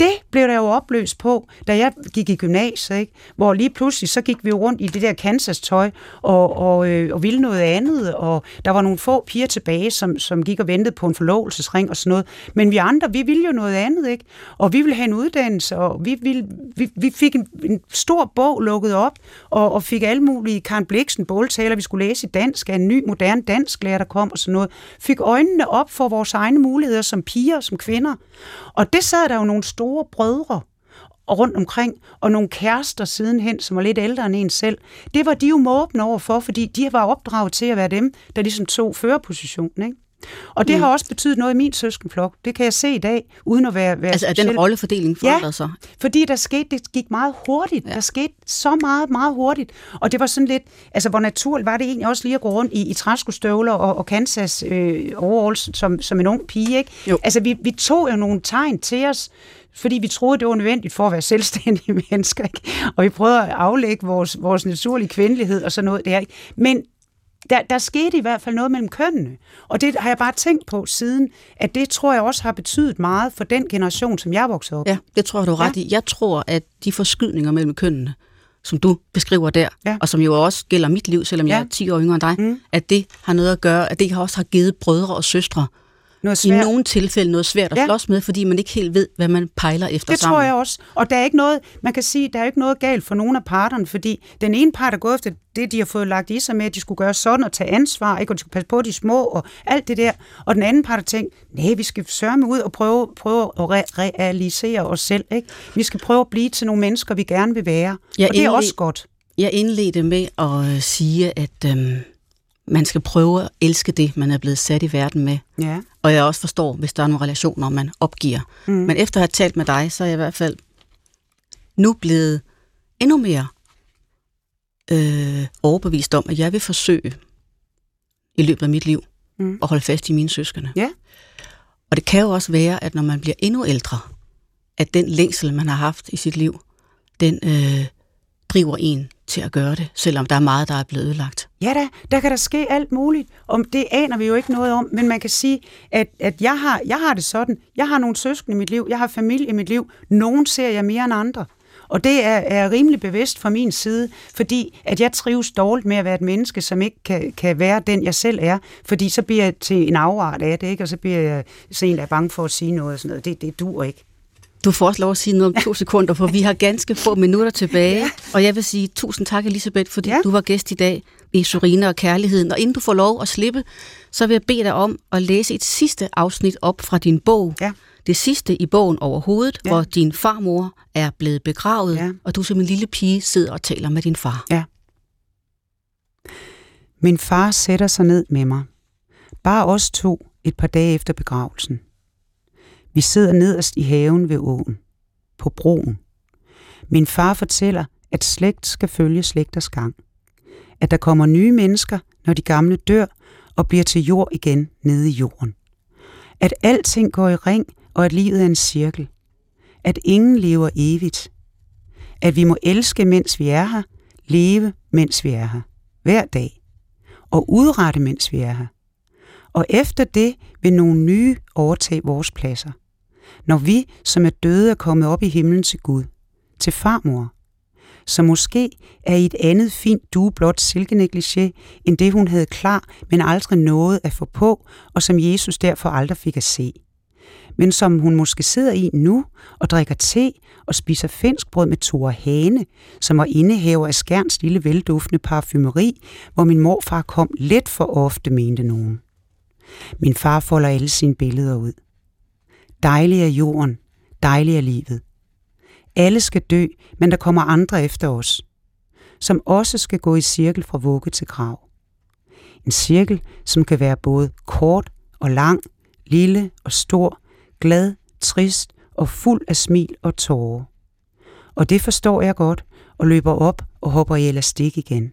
Det blev der jo opløst på, da jeg gik i gymnasiet, ikke? hvor lige pludselig så gik vi jo rundt i det der Kansas-tøj og, og, øh, og ville noget andet, og der var nogle få piger tilbage, som, som gik og ventede på en forlovelsesring og sådan noget. Men vi andre, vi ville jo noget andet, ikke? Og vi ville have en uddannelse, og vi, ville, vi, vi fik en, en stor bog lukket op, og, og fik alle mulige Karen Bliksen båltaler, vi skulle læse i dansk af en ny, moderne dansklærer, der kom og sådan noget. Fik øjnene op for vores egne muligheder som piger, som kvinder. Og det sad der jo nogle store brødre og rundt omkring, og nogle kærester sidenhen, som var lidt ældre end en selv. Det var de jo måbne over for, fordi de var opdraget til at være dem, der ligesom tog førerpositionen. Ikke? Og det mm. har også betydet noget i min søskenflok. Det kan jeg se i dag, uden at være, være Altså er den rollefordeling forandret ja, sig? fordi der skete, det gik meget hurtigt. Ja. Der skete så meget, meget hurtigt. Og det var sådan lidt, altså hvor naturligt var det egentlig også lige at gå rundt i, i træskostøvler og, og Kansas øh, overalls som, som en ung pige, ikke? Jo. Altså vi, vi tog jo nogle tegn til os, fordi vi troede, det var nødvendigt for at være selvstændige (laughs) mennesker. Ikke? Og vi prøvede at aflægge vores, vores naturlige kvindelighed og sådan noget der. Ikke? Men der, der skete i hvert fald noget mellem kønnene. Og det har jeg bare tænkt på siden, at det tror jeg også har betydet meget for den generation, som jeg voksede op Ja, det tror jeg, du er ret ja. i. Jeg tror, at de forskydninger mellem kønnene, som du beskriver der, ja. og som jo også gælder mit liv, selvom ja. jeg er 10 år yngre end dig, mm. at det har noget at gøre, at det også har givet brødre og søstre noget svært. i nogle tilfælde noget svært at ja. slås med, fordi man ikke helt ved, hvad man pejler efter det sammen. Det tror jeg også. Og der er ikke noget, man kan sige, der er ikke noget galt for nogen af parterne, fordi den ene part er gået efter det, de har fået lagt i sig med, at de skulle gøre sådan og tage ansvar, ikke? og de skulle passe på de små og alt det der. Og den anden part har tænkt, nej, vi skal sørge med ud og prøve, prøve at re- realisere os selv. Ikke? Vi skal prøve at blive til nogle mennesker, vi gerne vil være. Jeg og det er også godt. Jeg indledte med at øh, sige, at øhm, man skal prøve at elske det, man er blevet sat i verden med. Ja. Og jeg også forstår, hvis der er nogle relationer, man opgiver. Mm. Men efter at have talt med dig, så er jeg i hvert fald nu blevet endnu mere øh, overbevist om, at jeg vil forsøge i løbet af mit liv mm. at holde fast i mine søskende. Ja. Og det kan jo også være, at når man bliver endnu ældre, at den længsel, man har haft i sit liv, den øh, driver en til at gøre det, selvom der er meget, der er blevet ødelagt. Ja da, der kan der ske alt muligt, og det aner vi jo ikke noget om, men man kan sige, at, at jeg, har, jeg har det sådan, jeg har nogle søskende i mit liv, jeg har familie i mit liv, nogen ser jeg mere end andre. Og det er, er rimelig bevidst fra min side, fordi at jeg trives dårligt med at være et menneske, som ikke kan, kan være den, jeg selv er. Fordi så bliver jeg til en afart af det, ikke? og så bliver jeg så en, der er bange for at sige noget og sådan noget. Det, det dur ikke. Du får også lov at sige noget om to sekunder, for vi har ganske få minutter tilbage. Ja. Og jeg vil sige tusind tak, Elisabeth, fordi ja. du var gæst i dag i Surina og Kærligheden. Og inden du får lov at slippe, så vil jeg bede dig om at læse et sidste afsnit op fra din bog. Ja. Det sidste i bogen overhovedet, ja. hvor din farmor er blevet begravet, ja. og du som en lille pige sidder og taler med din far. Ja. Min far sætter sig ned med mig. Bare os to et par dage efter begravelsen. Vi sidder nederst i haven ved åen, på broen. Min far fortæller, at slægt skal følge slægters gang. At der kommer nye mennesker, når de gamle dør og bliver til jord igen nede i jorden. At alting går i ring, og at livet er en cirkel. At ingen lever evigt. At vi må elske, mens vi er her, leve, mens vi er her. Hver dag. Og udrette, mens vi er her. Og efter det vil nogle nye overtage vores pladser når vi, som er døde, er kommet op i himlen til Gud, til farmor, som måske er i et andet fint dueblåt silkenegligé, end det hun havde klar, men aldrig nåede at få på, og som Jesus derfor aldrig fik at se. Men som hun måske sidder i nu og drikker te og spiser finsk brød med Tore Hane, som var indehaver af Skærns lille velduftende parfumeri, hvor min morfar kom lidt for ofte, mente nogen. Min far folder alle sine billeder ud. Dejlig er jorden, dejlig er livet. Alle skal dø, men der kommer andre efter os, som også skal gå i cirkel fra vugge til grav. En cirkel, som kan være både kort og lang, lille og stor, glad, trist og fuld af smil og tårer. Og det forstår jeg godt og løber op og hopper i elastik igen.